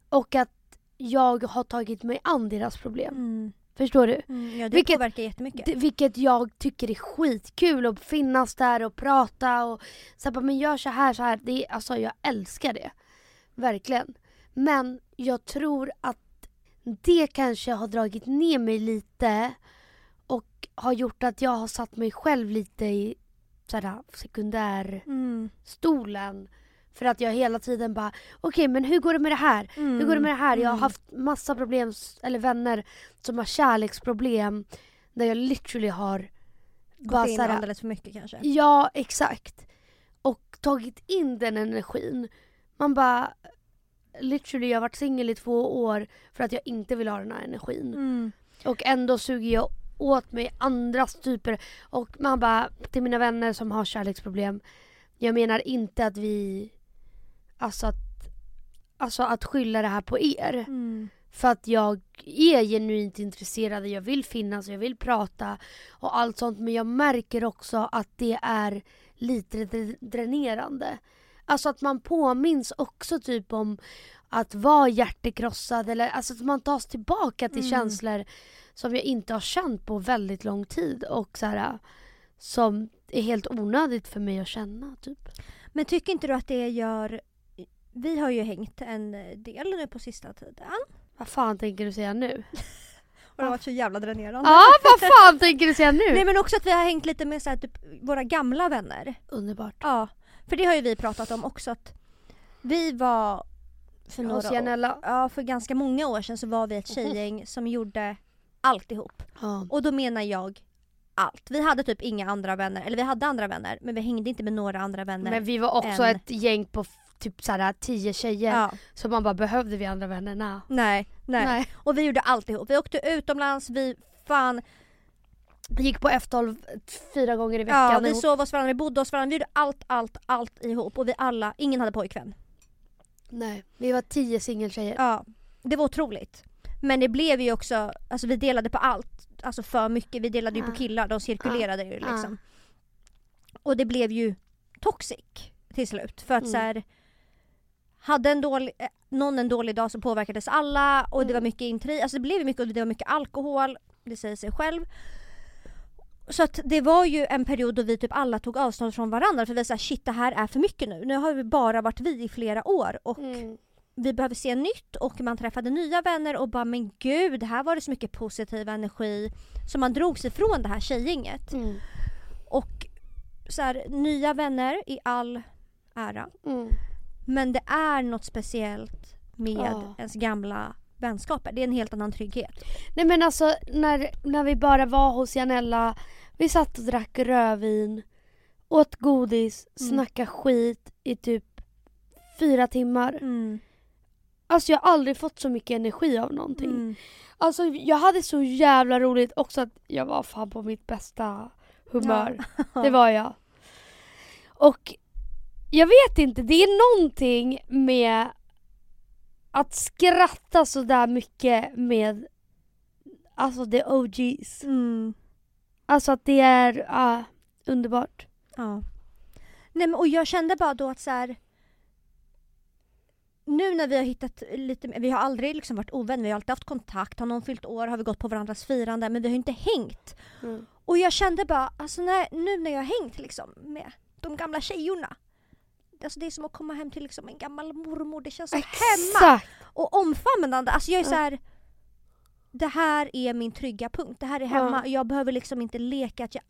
Och att jag har tagit mig an deras problem. Mm. Förstår du? Mm. Ja det Vilket- påverkar jättemycket. Vilket jag tycker är skitkul att finnas där och prata och så bara, men gör så här, så här. Det, är- alltså jag älskar det. Verkligen. Men jag tror att det kanske har dragit ner mig lite och har gjort att jag har satt mig själv lite i sådär, sekundärstolen. Mm. För att jag hela tiden bara, okej men hur går det med det här? Hur går det med det här? Jag har Mm. haft massa problem, eller vänner som har kärleksproblem. Där jag literally har Gått in såhär- alldeles för mycket kanske. Ja, exakt. Och tagit in den energin. Man bara... Literally, jag har varit singel i två år för att jag inte vill ha den här energin. Mm. Och ändå suger jag åt mig andras typer. Och man bara, till mina vänner som har kärleksproblem. Jag menar inte att vi... Alltså att... Alltså att skylla det här på er. Mm. För att jag är genuint intresserad, jag vill finnas, jag vill prata och allt sånt. Men jag märker också att det är lite dr- dränerande. Alltså att man påminns också typ om att vara hjärtekrossad eller alltså att man tas tillbaka till Mm. känslor som jag inte har känt på väldigt lång tid och så här, som är helt onödigt för mig att känna typ. Men tycker inte du att det gör... Vi har ju hängt en del nu på sista tiden. Vad fan tänker du säga nu? Och det har varit så jävla dränerande. Ja, vad fan tänker du säga nu? Nej men också att vi har hängt lite med så här, typ, våra gamla vänner. Underbart. Ja, för det har ju vi pratat om också att vi var för några Hos år, Janella. ja, för ganska många år sedan så var vi ett tjejgäng som gjorde alltihop. Ja. Och då menar jag allt. Vi hade typ inga andra vänner, eller vi hade andra vänner men vi hängde inte med några andra vänner. Men vi var också än- ett gäng på typ såhär tio tjejer. ja, Så man bara, behövde vi andra vänner? Nej. nej, nej, Och vi gjorde alltihop. Vi åkte utomlands, vi fan, Gick på F12 fyra gånger i veckan. ja, vi ihop. sov hos varandra, vi bodde hos varandra, vi gjorde allt, allt, allt ihop. Och vi alla, ingen hade pojkvän. Nej, vi var tio singeltjejer. Ja, det var otroligt. Men det blev ju också, alltså vi delade på allt. Alltså för mycket. Vi delade ju på Ah. killar, de cirkulerade ju Ah. liksom. Och det blev ju toxic till slut. För att Mm. så här, hade en dålig, eh, någon en dålig dag så påverkades alla och det var Mm. mycket intrig. Alltså det blev mycket, och det var mycket alkohol, det säger sig själv. Så att det var ju en period då vi typ alla tog avstånd från varandra för vi sa shit det här är för mycket nu. Nu har vi bara varit vi i flera år och Mm. vi behöver se nytt och man träffade nya vänner och bara men gud, här var det så mycket positiv energi. Så man drog sig från det här tjejgänget. Mm. Och så här, nya vänner i all ära. Mm. Men det är något speciellt med Ja. ens gamla vänskaper. Det är en helt annan trygghet. Nej men alltså när, när vi bara var hos Janella, vi satt och drack rödvin, åt godis, Mm. snackade skit i typ fyra timmar. Mm. Alltså jag har aldrig fått så mycket energi av någonting. Mm. Alltså jag hade så jävla roligt också att jag var fan på mitt bästa humör. Ja. Det var jag. Och jag vet inte, det är någonting med att skratta så där mycket med alltså the OGs. Mm. Alltså att det är ah, underbart. Ja. Nej, men, och jag kände bara då att så här. Nu när vi har hittat lite, vi har aldrig liksom varit ovänner, vi har alltid haft kontakt. Har någon fyllt år har vi gått på varandras firande men vi har inte hängt. Mm. Och jag kände bara, alltså när, nu när jag har hängt liksom med de gamla tjejorna. Alltså det är som att komma hem till liksom en gammal mormor, det känns hemma. Exakt! Och omfamnande, alltså jag är så här. Det här är min trygga punkt, det här är hemma. Ja. Jag behöver liksom inte leka. Att jag,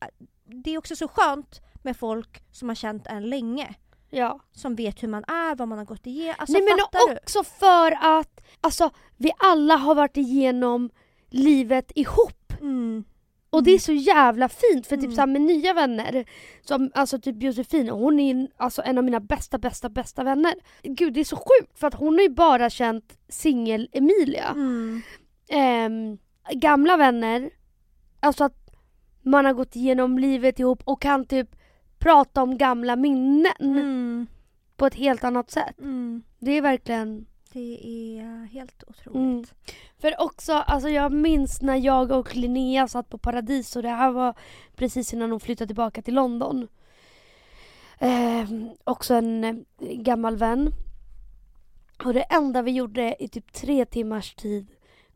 det är också så skönt med folk som har känt en länge. Ja. Som vet hur man är, vad man har gått igenom. Alltså Nej men fattar du? också för att alltså, vi alla har varit igenom livet ihop. Mm. Och det är så jävla fint för typ Mm. såhär med nya vänner, som alltså typ Josefin, hon är alltså en av mina bästa bästa bästa vänner. Gud det är så sjukt för att hon har ju bara känt singel-Emilia. Mm. Ehm, gamla vänner, alltså att man har gått igenom livet ihop och kan typ prata om gamla minnen Mm. på ett helt annat sätt. Mm. Det är verkligen Det är helt otroligt. Mm. För också, alltså jag minns när jag och Linnea satt på Paradis och det här var precis innan hon flyttade tillbaka till London. Ehm, också en eh, gammal vän. Och det enda vi gjorde i typ tre timmars tid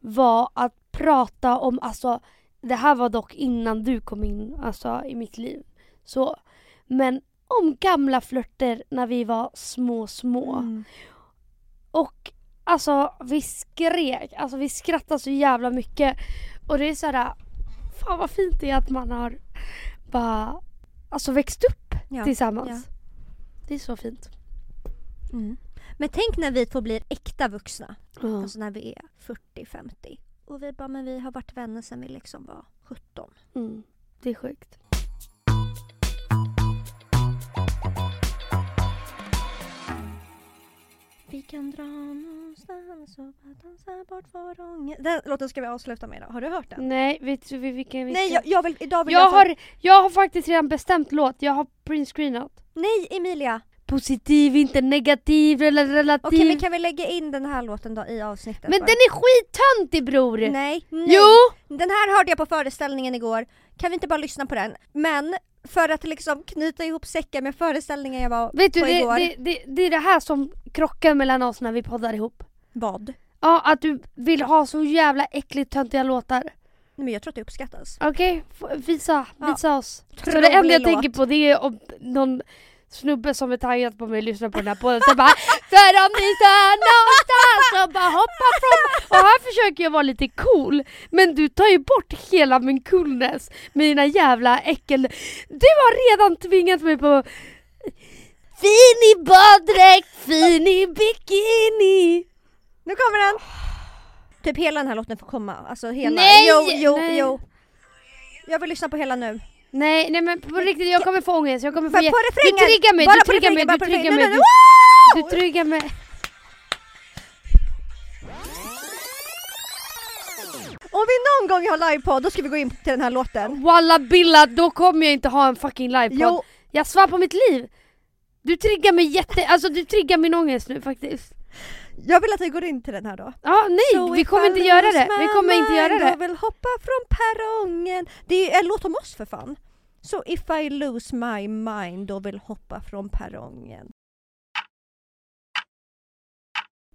var att prata om, alltså det här var dock innan du kom in alltså, i mitt liv. Så, men om gamla flörter när vi var små, små. Mm. Och alltså vi skrek, alltså vi skrattade så jävla mycket. Och det är så här, fan vad fint det är att man har bara, alltså växt upp Ja. tillsammans. ja. Det är så fint. Mm. Men tänk när vi två blir äkta vuxna. Alltså när vi är 40-50. Och vi bara, men vi har varit vänner sedan vi liksom var 17. Mm. Det är sjukt. Vi kan dra någonstans och bara dansa bort vår ångest. Den låten ska vi avsluta med idag. Har du hört den? Nej, vet du vilken vi Nej, ska- jag, jag vill, idag vill jag, jag, få- har, jag har faktiskt redan bestämt låt. Jag har printscreenat. Nej, Emilia! Positiv, inte negativ, eller relativ. Okej, men kan vi lägga in den här låten då i avsnittet? Men bara? den är skittöntig bror! Nej, nej. Jo! Den här hörde jag på föreställningen igår. Kan vi inte bara lyssna på den? Men för att liksom knyta ihop säcken med föreställningen jag var Vet du, på det, igår. det, det, det är det här som krockar mellan oss när vi poddar ihop. Vad? Ja, att du vill ha så jävla äckligt töntiga låtar. Nej, men jag tror att det uppskattas. Okej, f- visa, visa oss. Så det enda jag låt. tänker på det är om någon snubbe som är taggad på mig lyssnar på den här podden så bara För om ni står någonstans och bara hoppa från... Och här försöker jag vara lite cool. Men du tar ju bort hela min coolness med dina jävla äckel... Du har redan tvingat mig på... Fin i baddräkt, fin i bikini. Nu kommer den! Typ hela den här låten får komma. Alltså hela. Nej! Jo, jo, Nej. jo. Jag vill lyssna på hela nu. Nej, nej men på riktigt jag kommer få ångest. Jag kommer få på refrängen! Du triggar mig, Bara du triggar mig, du triggar mig. Du, triggar mig. Om vi någon gång har livepodd då ska vi gå in till den här låten. Walla billa, då kommer jag inte ha en fucking livepodd. Jag svär på mitt liv. Du triggar mig jätte, alltså du triggar min ångest nu faktiskt. Jag vill att vi går in till den här då. Ja, nej, So vi kommer inte göra det. Vi kommer inte göra det. Jag vill hoppa från perrongen. Det är en låt om oss för fan. So if I lose my mind då vill hoppa från perrongen.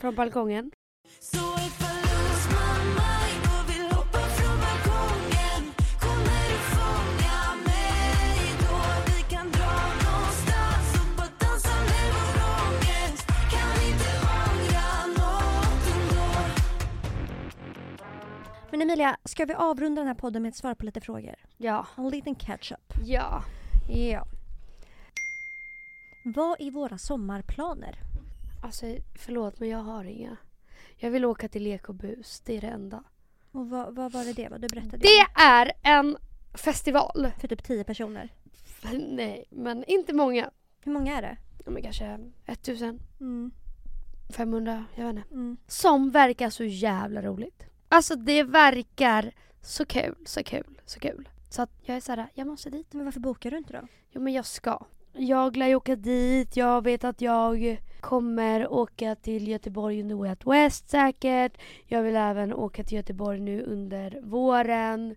Från balkongen. Så Men Emilia, ska vi avrunda den här podden med att svara på lite frågor? Ja. En liten catch-up. Ja. Ja. Vad är våra sommarplaner? Alltså förlåt men jag har inga. Jag vill åka till Lek och Bus, det är det enda. Och vad, vad var det det var? Du berättade Det är en festival. för typ 10 personer. Nej, men inte många. Hur många är det? Ja, Men kanske 1500, Mm. jag vet inte. Mm. Som verkar så jävla roligt. Alltså det verkar så kul, så kul, så kul. Så att jag är såhär, jag måste dit. Men varför bokar du inte då? Jo men jag ska. Jag lär ju åka dit, jag vet att jag kommer åka till Göteborg under Way Out West säkert. Jag vill även åka till Göteborg nu under våren.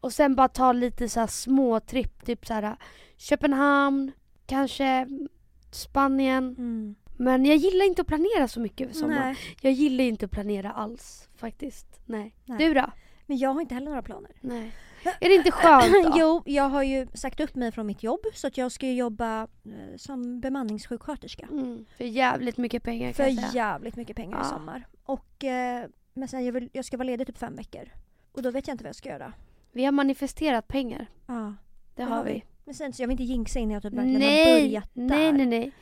Och sen bara ta lite så här små tripp, typ så här Köpenhamn, kanske Spanien. Mm. Men jag gillar inte att planera så mycket över sommaren. Nej. Jag gillar inte att planera alls faktiskt. Nej. Nej. Du då? Men jag har inte heller några planer. Nej. Är det inte skönt då? jo, jag har ju sagt upp mig från mitt jobb så att jag ska jobba eh, som bemanningssjuksköterska. Mm, för jävligt mycket pengar kan För jag säga. jävligt mycket pengar i Ja. sommar. Och, eh, men sen jag, vill, jag ska vara ledig typ fem veckor. Och då vet jag inte vad jag ska göra. Vi har manifesterat pengar. Ja. Det har vi. Men sen så jag vill inte jinxa in när jag typ verkligen har börjat där. nej, nej, nej.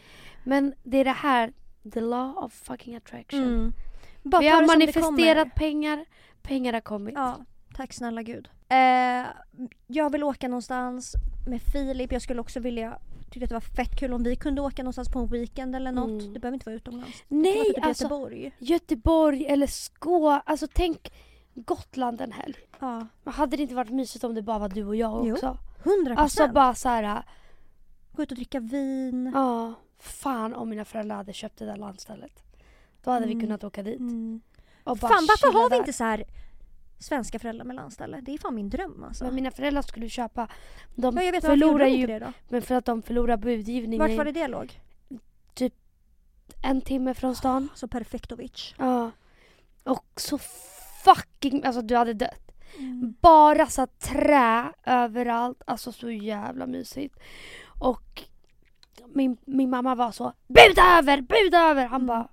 Men det är det här, the law of fucking attraction. Mm. Vi har det det manifesterat pengar, pengar har kommit. Ja, tack snälla gud. Eh, jag vill åka någonstans med Filip. Jag skulle också vilja tyckte att det var fett kul om vi kunde åka någonstans på en weekend eller något. Mm. Det behöver inte vara utomlands. Det Nej, typ alltså Göteborg. Göteborg eller Skå, alltså tänk Gotland en helg. Ja, Men hade det inte varit mysigt om det bara var du och jag Jo, också? hundra Alltså procent. bara så här, Gå ut och dricka vin. ja, fan om mina föräldrar hade köpt det där landstället. Då hade vi Mm. kunnat åka dit. Mm. Och bara Fan varför har vi där. inte så här svenska föräldrar med landställe? Det är fan min dröm alltså. Men mina föräldrar skulle köpa. De ja, jag vet förlorar ju, det då? men för att de förlorar budgivningen Vart var det det låg? en timme från stan. Så perfektovic. Ja. Och så fucking, alltså du hade dött. Mm. Bara så trä överallt, alltså så jävla mysigt. Och min, min mamma var så buda över, buda över! Han Mm. bara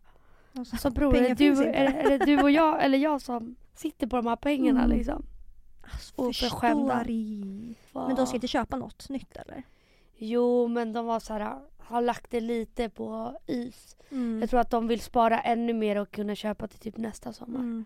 Alltså, alltså bror är det, du, är, är det du och jag eller jag som sitter på de här pengarna Mm. liksom? alltså, oförskämda. Men de ska inte köpa något nytt eller? Jo men de var så här, har lagt det lite på is. Mm. Jag tror att de vill spara ännu mer och kunna köpa till typ nästa sommar. Mm.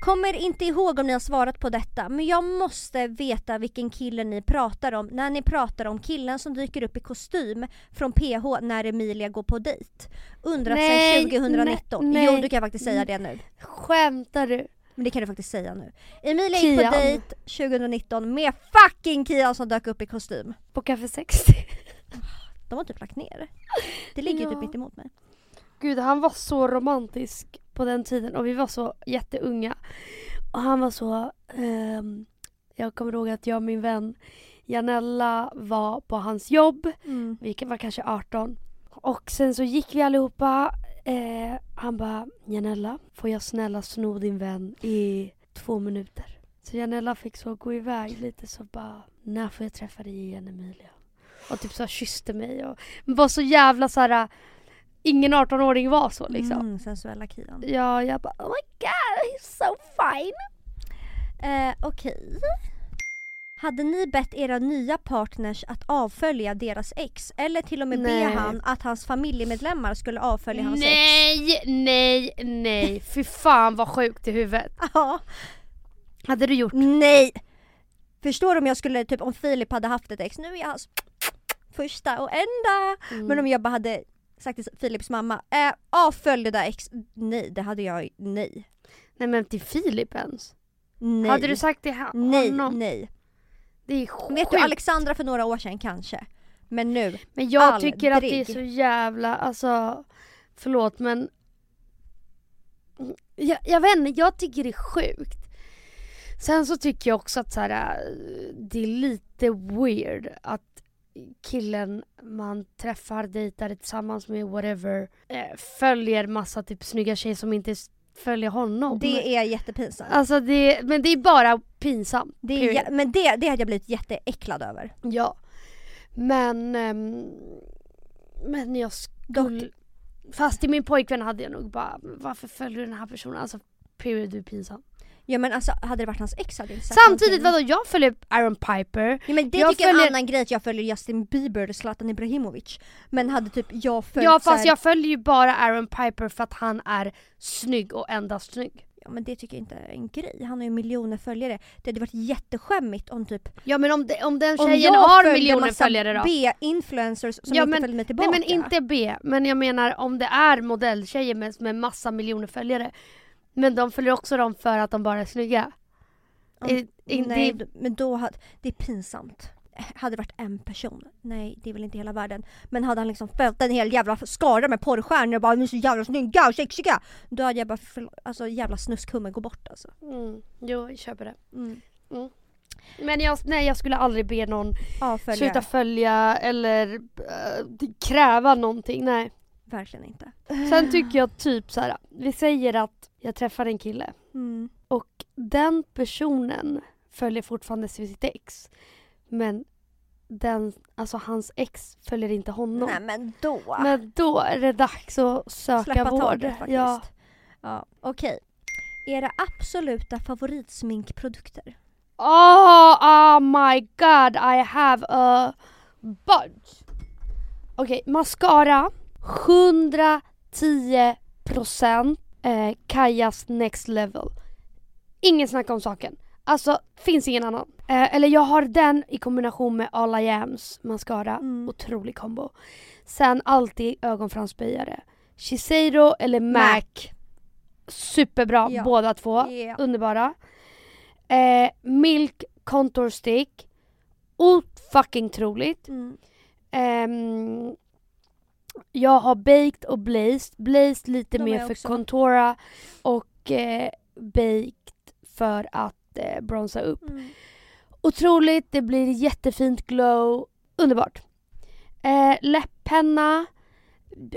Kommer inte ihåg om ni har svarat på detta men jag måste veta vilken kille ni pratar om när ni pratar om killen som dyker upp i kostym från PH när Emilia går på dejt. Undrat Nej, sedan 2019. nej, jo du kan faktiskt säga det nu. Skämtar du? Men det kan du faktiskt säga nu. Emilia gick på Kian. dejt 2019 med fucking Kian som dök upp i kostym. På Café 60? De har typ lagt ner. Det ligger Ja. typ mitt emot mig. Gud han var så romantisk på den tiden och vi var så jätteunga. Och han var så, ehm, jag kommer ihåg att jag och min vän Janella var på hans jobb. Mm. Vi var kanske 18. Och sen så gick vi allihopa. Eh, han bara, Janella, får jag snälla sno din vän i två minuter? Så Janella fick så gå iväg lite så bara, när får jag träffa dig igen Emilia? Och typ så kysste mig och var så jävla så här ingen 18-åring var så liksom. Mm, sensuella Kian. Ja, jag bara oh my god he's so fine. Eh, Okej. Hade ni bett era nya partners att avfölja deras ex? Eller till och med Nej. be han att hans familjemedlemmar skulle avfölja hans ex? Nej, nej, nej. Fy fan vad sjukt i huvudet. Ja. Hade du gjort? Nej! Förstår du om jag skulle, typ om Filip hade haft ett ex, nu är jag hans första och enda. Mm. Men om jag bara hade sagt till Filips mamma, eh, avfölj det där ex. Nej, det hade jag, nej. Nej men till Filip ens? Nej. Hade du sagt till ha- Nej, honom? nej. Det är sjukt. Vet du Alexandra för några år sedan kanske. Men nu, Men jag tycker att det är Aldrig. så jävla, alltså förlåt men jag, jag vet inte, jag tycker det är sjukt. Sen så tycker jag också att så här, äh, det är lite weird att killen man träffar, dejtar tillsammans med, whatever, eh, följer massa typ snygga tjejer som inte följer honom. det är jättepinsamt. Alltså det, men det är bara pinsamt. Det är, men det, det hade jag blivit jätteäcklad över. Ja. Men... ehm, men jag skulle... Fast till min pojkvän hade jag nog bara, varför följer du den här personen? Alltså period, du är pinsam. Ja men alltså hade det varit hans ex hade jag inte sagt Samtidigt någonting. vadå, jag följer Aaron Piper. Ja, men det jag tycker jag är följer- en annan grej att jag följer Justin Bieber och Zlatan Ibrahimovic. Men hade typ jag följt Ja så här- fast jag följer ju bara Aaron Piper för att han är snygg och endast snygg. Ja men det tycker jag inte är en grej. Han har ju miljoner följare. Det hade varit jätteskämmigt om typ Ja men om, det, om den om tjejen jag har miljoner följare då? B-influencers som Ja, inte men- följde mig tillbaka. Nej men inte B, men jag menar om det är modelltjejer med, med massa miljoner följare. Men de följer också dem för att de bara är snygga. Om- I- in- Nej det- men då hade, det är pinsamt. Hade det varit en person, nej det är väl inte hela världen. Men hade han liksom följt en hel jävla skara med porrstjärnor och bara ni är så jävla snygga och sexiga. Då hade jag bara, alltså jävla snuskhummer, gå bort alltså. Mm, jo, jag köper det. Mm. Men jag, nej, jag skulle aldrig be någon Avfölja, sluta följa eller äh, kräva någonting. Nej. Verkligen inte. Sen tycker jag typ så här. vi säger att jag träffar en kille Mm. och den personen följer fortfarande sitt ex. Men den, alltså hans ex följer inte honom. Nej men då. Men då är det dags att söka Släppa vård. taget faktiskt. Ja. Ja, Okej. Era absoluta favoritsminkprodukter? Oh, oh my god, I have a bunch. Okej, mascara. 110% eh, Kajas next level. Ingen snack om saken. Alltså, finns ingen annan. Eh, eller jag har den i kombination med All I Ams mascara. Mm. Otrolig kombo. Sen alltid ögonfransböjare. Shiseido eller MAC. Superbra Ja. båda två. Yeah. Underbara. Eh, milk contour stick. Oh, fucking troligt. Mm. Ehm, jag har baked och blazed. Blazed lite De mer för också. contoura och eh, baked för att eh, bronsa upp. Mm. Otroligt, det blir jättefint glow. Underbart. Eh, läpppenna.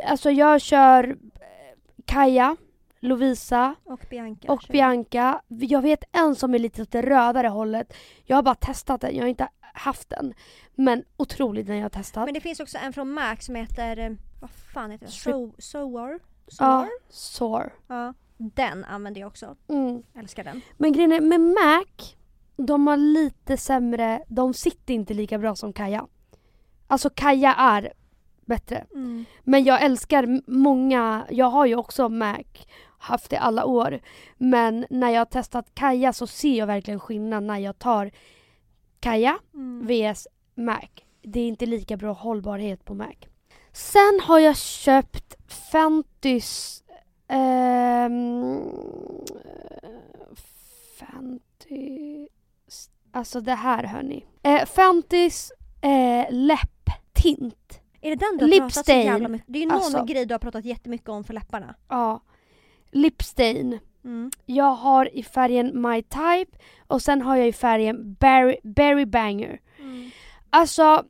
Alltså jag kör eh, Kaja, Lovisa Och Bianca. och. Bianca. Jag vet en som är lite åt det rödare hållet. Jag har bara testat den, jag har inte haft den. Men otroligt när jag har testat. Men det finns också en från MAC som heter, eh, vad fan heter den? So, Soar? ja, Soar? Ja. Den använder jag också. Mm. Älskar den. Men grejen är, med Mac, de har lite sämre, de sitter inte lika bra som Kaja. Alltså Kaja är bättre. Mm. Men jag älskar många, jag har ju också Mac, haft det alla år. Men när jag har testat Kaja så ser jag verkligen skillnad när jag tar Kaja Mm. vs Mac. Det är inte lika bra hållbarhet på Mac. Sen har jag köpt Fentys... ehm, Fenty... Alltså det här hörni. Eh, Fentys eh, läpptint. Är det den du har Lip pratat så jävla mycket Det är ju någon Alltså. grej du har pratat jättemycket om för läpparna. Ja. Lipstain. Mm. Jag har i färgen My Type och sen har jag i färgen Berry, Berry Banger. Mm. Alltså,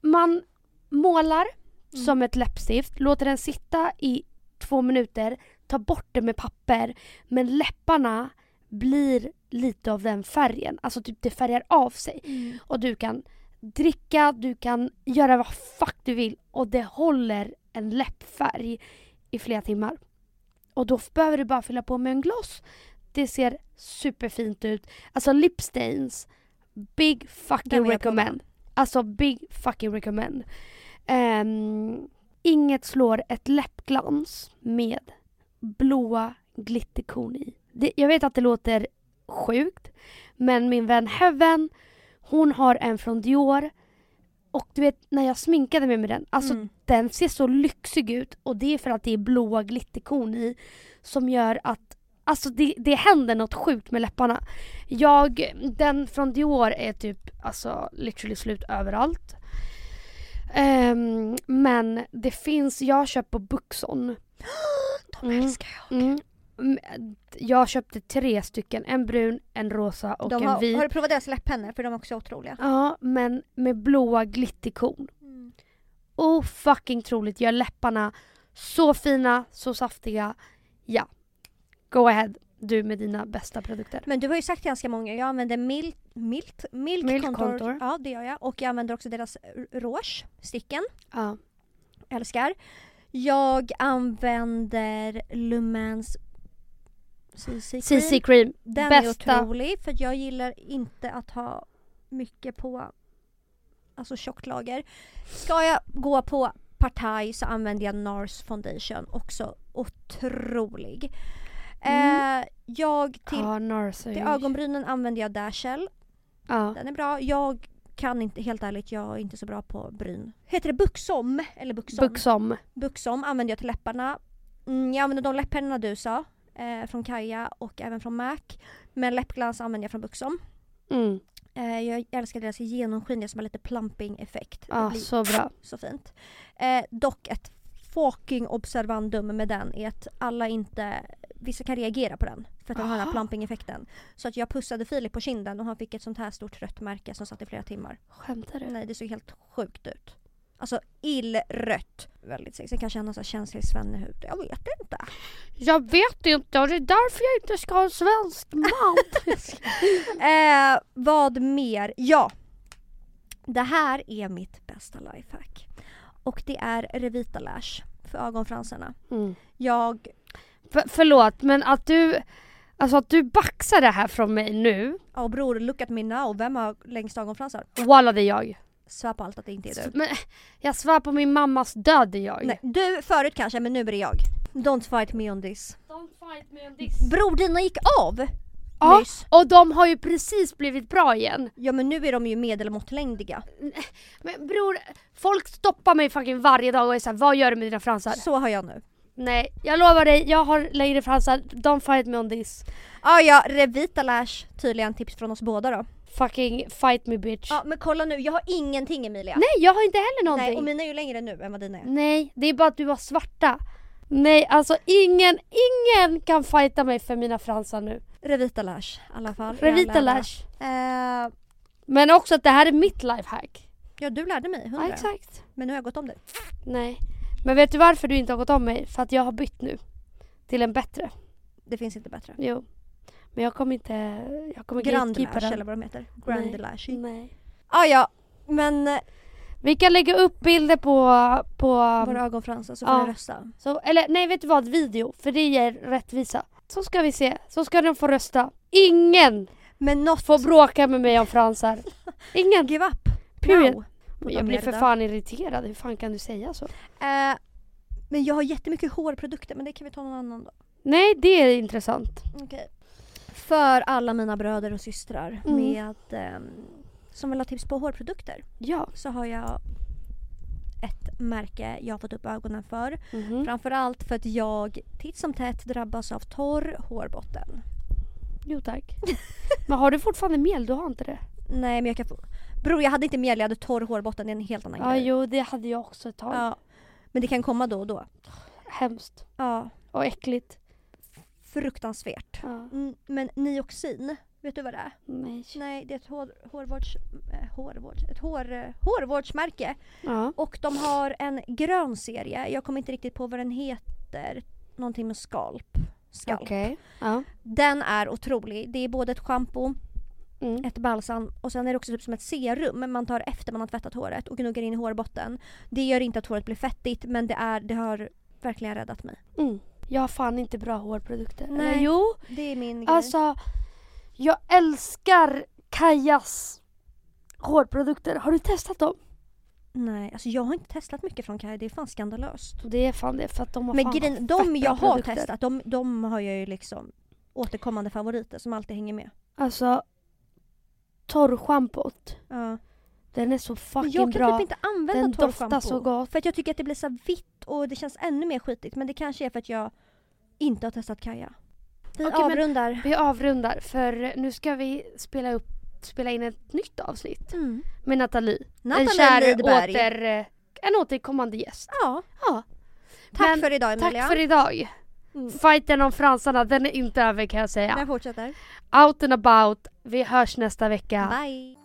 man målar Mm. som ett läppstift, låter den sitta i två minuter, tar bort det med papper, men läpparna blir lite av den färgen. Alltså typ det färgar av sig. Mm. Och du kan dricka, du kan göra vad fuck du vill och det håller en läppfärg i flera timmar. Och då behöver du bara fylla på med en gloss. Det ser superfint ut. Alltså lip stains, big fucking recommend. Alltså big fucking recommend. Ehm, inget slår ett läppglans med blåa glitterkorn i. Det, jag vet att det låter sjukt men min vän Heaven hon har en från Dior och du vet när jag sminkade mig med den, alltså Mm. den ser så lyxig ut och det är för att det är blåa glitterkorn i som gör att Alltså det, det händer något sjukt med läpparna. Jag, den från Dior är typ alltså literally slut överallt. Ehm, men det finns, jag köpt på Buxon. De Mm. älskar jag. Mm. Mm, Jag köpte tre stycken, en brun, en rosa och De en har, vit. har du provat deras läpppennor? För de är också otroliga. Ja, men med blåa glitterkorn. Oh fucking troligt, gör läpparna så fina, så saftiga. Ja, go ahead du med dina bästa produkter. Men du har ju sagt ganska många, jag använder Milt, Milt, Milk, Milk Contour. Contour. Ja det gör jag. Och jag använder också deras rouge, sticken. Ja. Älskar. Jag använder Lumens CC Cream. CC cream, Den bästa. är otrolig för jag gillar inte att ha mycket på alltså tjockt lager. Ska jag gå på partaj så använder jag NARS foundation, också otrolig. Mm. Eh, jag till, är till ögonbrynen använder jag Dashel. Ja. Den är bra. Jag kan inte, helt ärligt, jag är inte så bra på bryn. Heter det Buxom? Eller Buxom? Buxom. Buxom använder jag till läpparna. Mm, jag använder de läpppennorna du sa. Eh, från Kaja och även från MAC. Men läppglans använder jag från Buxom. Mm. Eh, jag älskar deras genomskinliga som har lite plumping effekt. Ja, blir så bra. så fint. Eh, dock ett fucking observandum med den är att alla inte, vissa kan reagera på den för att den har den här Aha. plumping effekten. Så att jag pussade Filip på kinden och han fick ett sånt här stort rött märke som satt i flera timmar. Skämtar du? Nej det såg helt sjukt ut. Alltså illrött. Väldigt sexigt. Sen kanske han har så här känslig svennehud. Jag vet inte. Jag vet inte och det är därför jag inte ska ha en svensk man. Eh, vad mer? Ja. Det här är mitt bästa lifehack. Och det är Revita Lash för ögonfransarna. mm. Jag, förlåt men att du, alltså att du baxar det här från mig nu. ja bror look at me now. Vem har längst ögonfransar? Walla det är jag. Svär på allt att det inte är du. Men, jag svär på min mammas död det är jag. Nej, du förut kanske men nu är det jag. Don't fight me on this. Don't fight me on this. Bror dina gick av Ja, nyss. och de har ju precis blivit bra igen. Ja men nu är de ju medelmåttlängdiga. Men bror, folk stoppar mig fucking varje dag och är såhär, vad gör du med dina fransar? Så har jag nu. Nej, jag lovar dig, jag har längre fransar, don't fight me on this. Ah, ja, Revita Lash, tydligen tips från oss båda då. Fucking fight me bitch. Ja men kolla nu, jag har ingenting Emilia. Nej, jag har inte heller någonting. Nej och mina är ju längre nu än vad dina är. Nej, det är bara att du har svarta. Nej, alltså ingen, ingen kan fighta mig för mina fransar nu. Revita Lash i alla fall. Revita Jag lärde. Lash. Eh, Men också att det här är mitt lifehack. ja du lärde mig, Ja, hundra. exakt. Men nu har jag gått om dig. Nej. Men vet du varför du inte har gått om mig? För att jag har bytt nu. Till en bättre. Det finns inte bättre. Jo. Men jag kommer inte... Jag kommer Grand eller vad de heter. Grand Nej. Nej. Ah, ja, men eh, Vi kan lägga upp bilder på... på våra ögonfransar så får ja. ni rösta. så, eller nej, vet du vad? Video. För det ger rättvisa. Så ska vi se. Så ska de få rösta. Ingen Men något... får bråka med mig om fransar. Ingen. Give up. Period. Now. Jag blir för fan irriterad. Hur fan kan du säga så? Eh, men jag har jättemycket hårprodukter men det kan vi ta någon annan då. Nej, det är intressant. Okej. För alla mina bröder och systrar Mm. med ehm, som vill ha tips på hårprodukter Ja. så har jag ett märke jag har fått upp ögonen för. Mhm. Framförallt för att jag titt som tätt drabbas av torr hårbotten. Jo tack. Men har du fortfarande mjäll? Du har inte det? Nej men jag kan få... Bror jag hade inte mjäll, jag hade torr hårbotten. Det är en helt annan Ja, grej. jo det hade jag också ett tag. Ja. Men det kan komma då och då. Hemskt. Ja. Och äckligt. Fruktansvärt. Ja. Mm, men Nioxin, vet du vad det är? Nej. Nej, det är ett hår, hårvårds, eh, hårvårds, ett hår, eh, hårvårdsmärke. Ja. Och de har en grön serie. Jag kommer inte riktigt på vad den heter. Någonting med skalp. Skalp. Okej. Ja. Den är otrolig. Det är både ett schampo Mm. ett balsam och sen är det också typ som ett serum man tar efter man har tvättat håret och gnuggar in i hårbotten. Det gör inte att håret blir fettigt men det, är, det har verkligen räddat mig. Mm. Jag har fan inte bra hårprodukter. Nej. Eller jo, Det är min grej. alltså jag älskar Kajas hårprodukter. Har du testat dem? Nej, alltså jag har inte testat mycket från Kaj, det är fan skandalöst. Det är fan det för att de har Men fan grejen, de jag har produkter. testat, de, de har jag ju liksom återkommande favoriter som alltid hänger med. Alltså torrschampot. Ja. Den är så fucking jag kan bra. typ inte använda Den doftar så gott. För att jag tycker att det blir så vitt och det känns ännu mer skitigt. Men det kanske är för att jag inte har testat Kaja. Vi Okej, avrundar. Vi avrundar för nu ska vi spela, upp, spela in ett nytt avsnitt Mm. med Nathalie. en Nathalie kär Lidberg. åter, eh, en återkommande gäst. Ja, Ja, tack Men för idag Emilia. tack för idag. Mm. Fighten om fransarna, den är inte över kan jag säga. Jag fortsätter. Out and about. Vi hörs nästa vecka. Bye.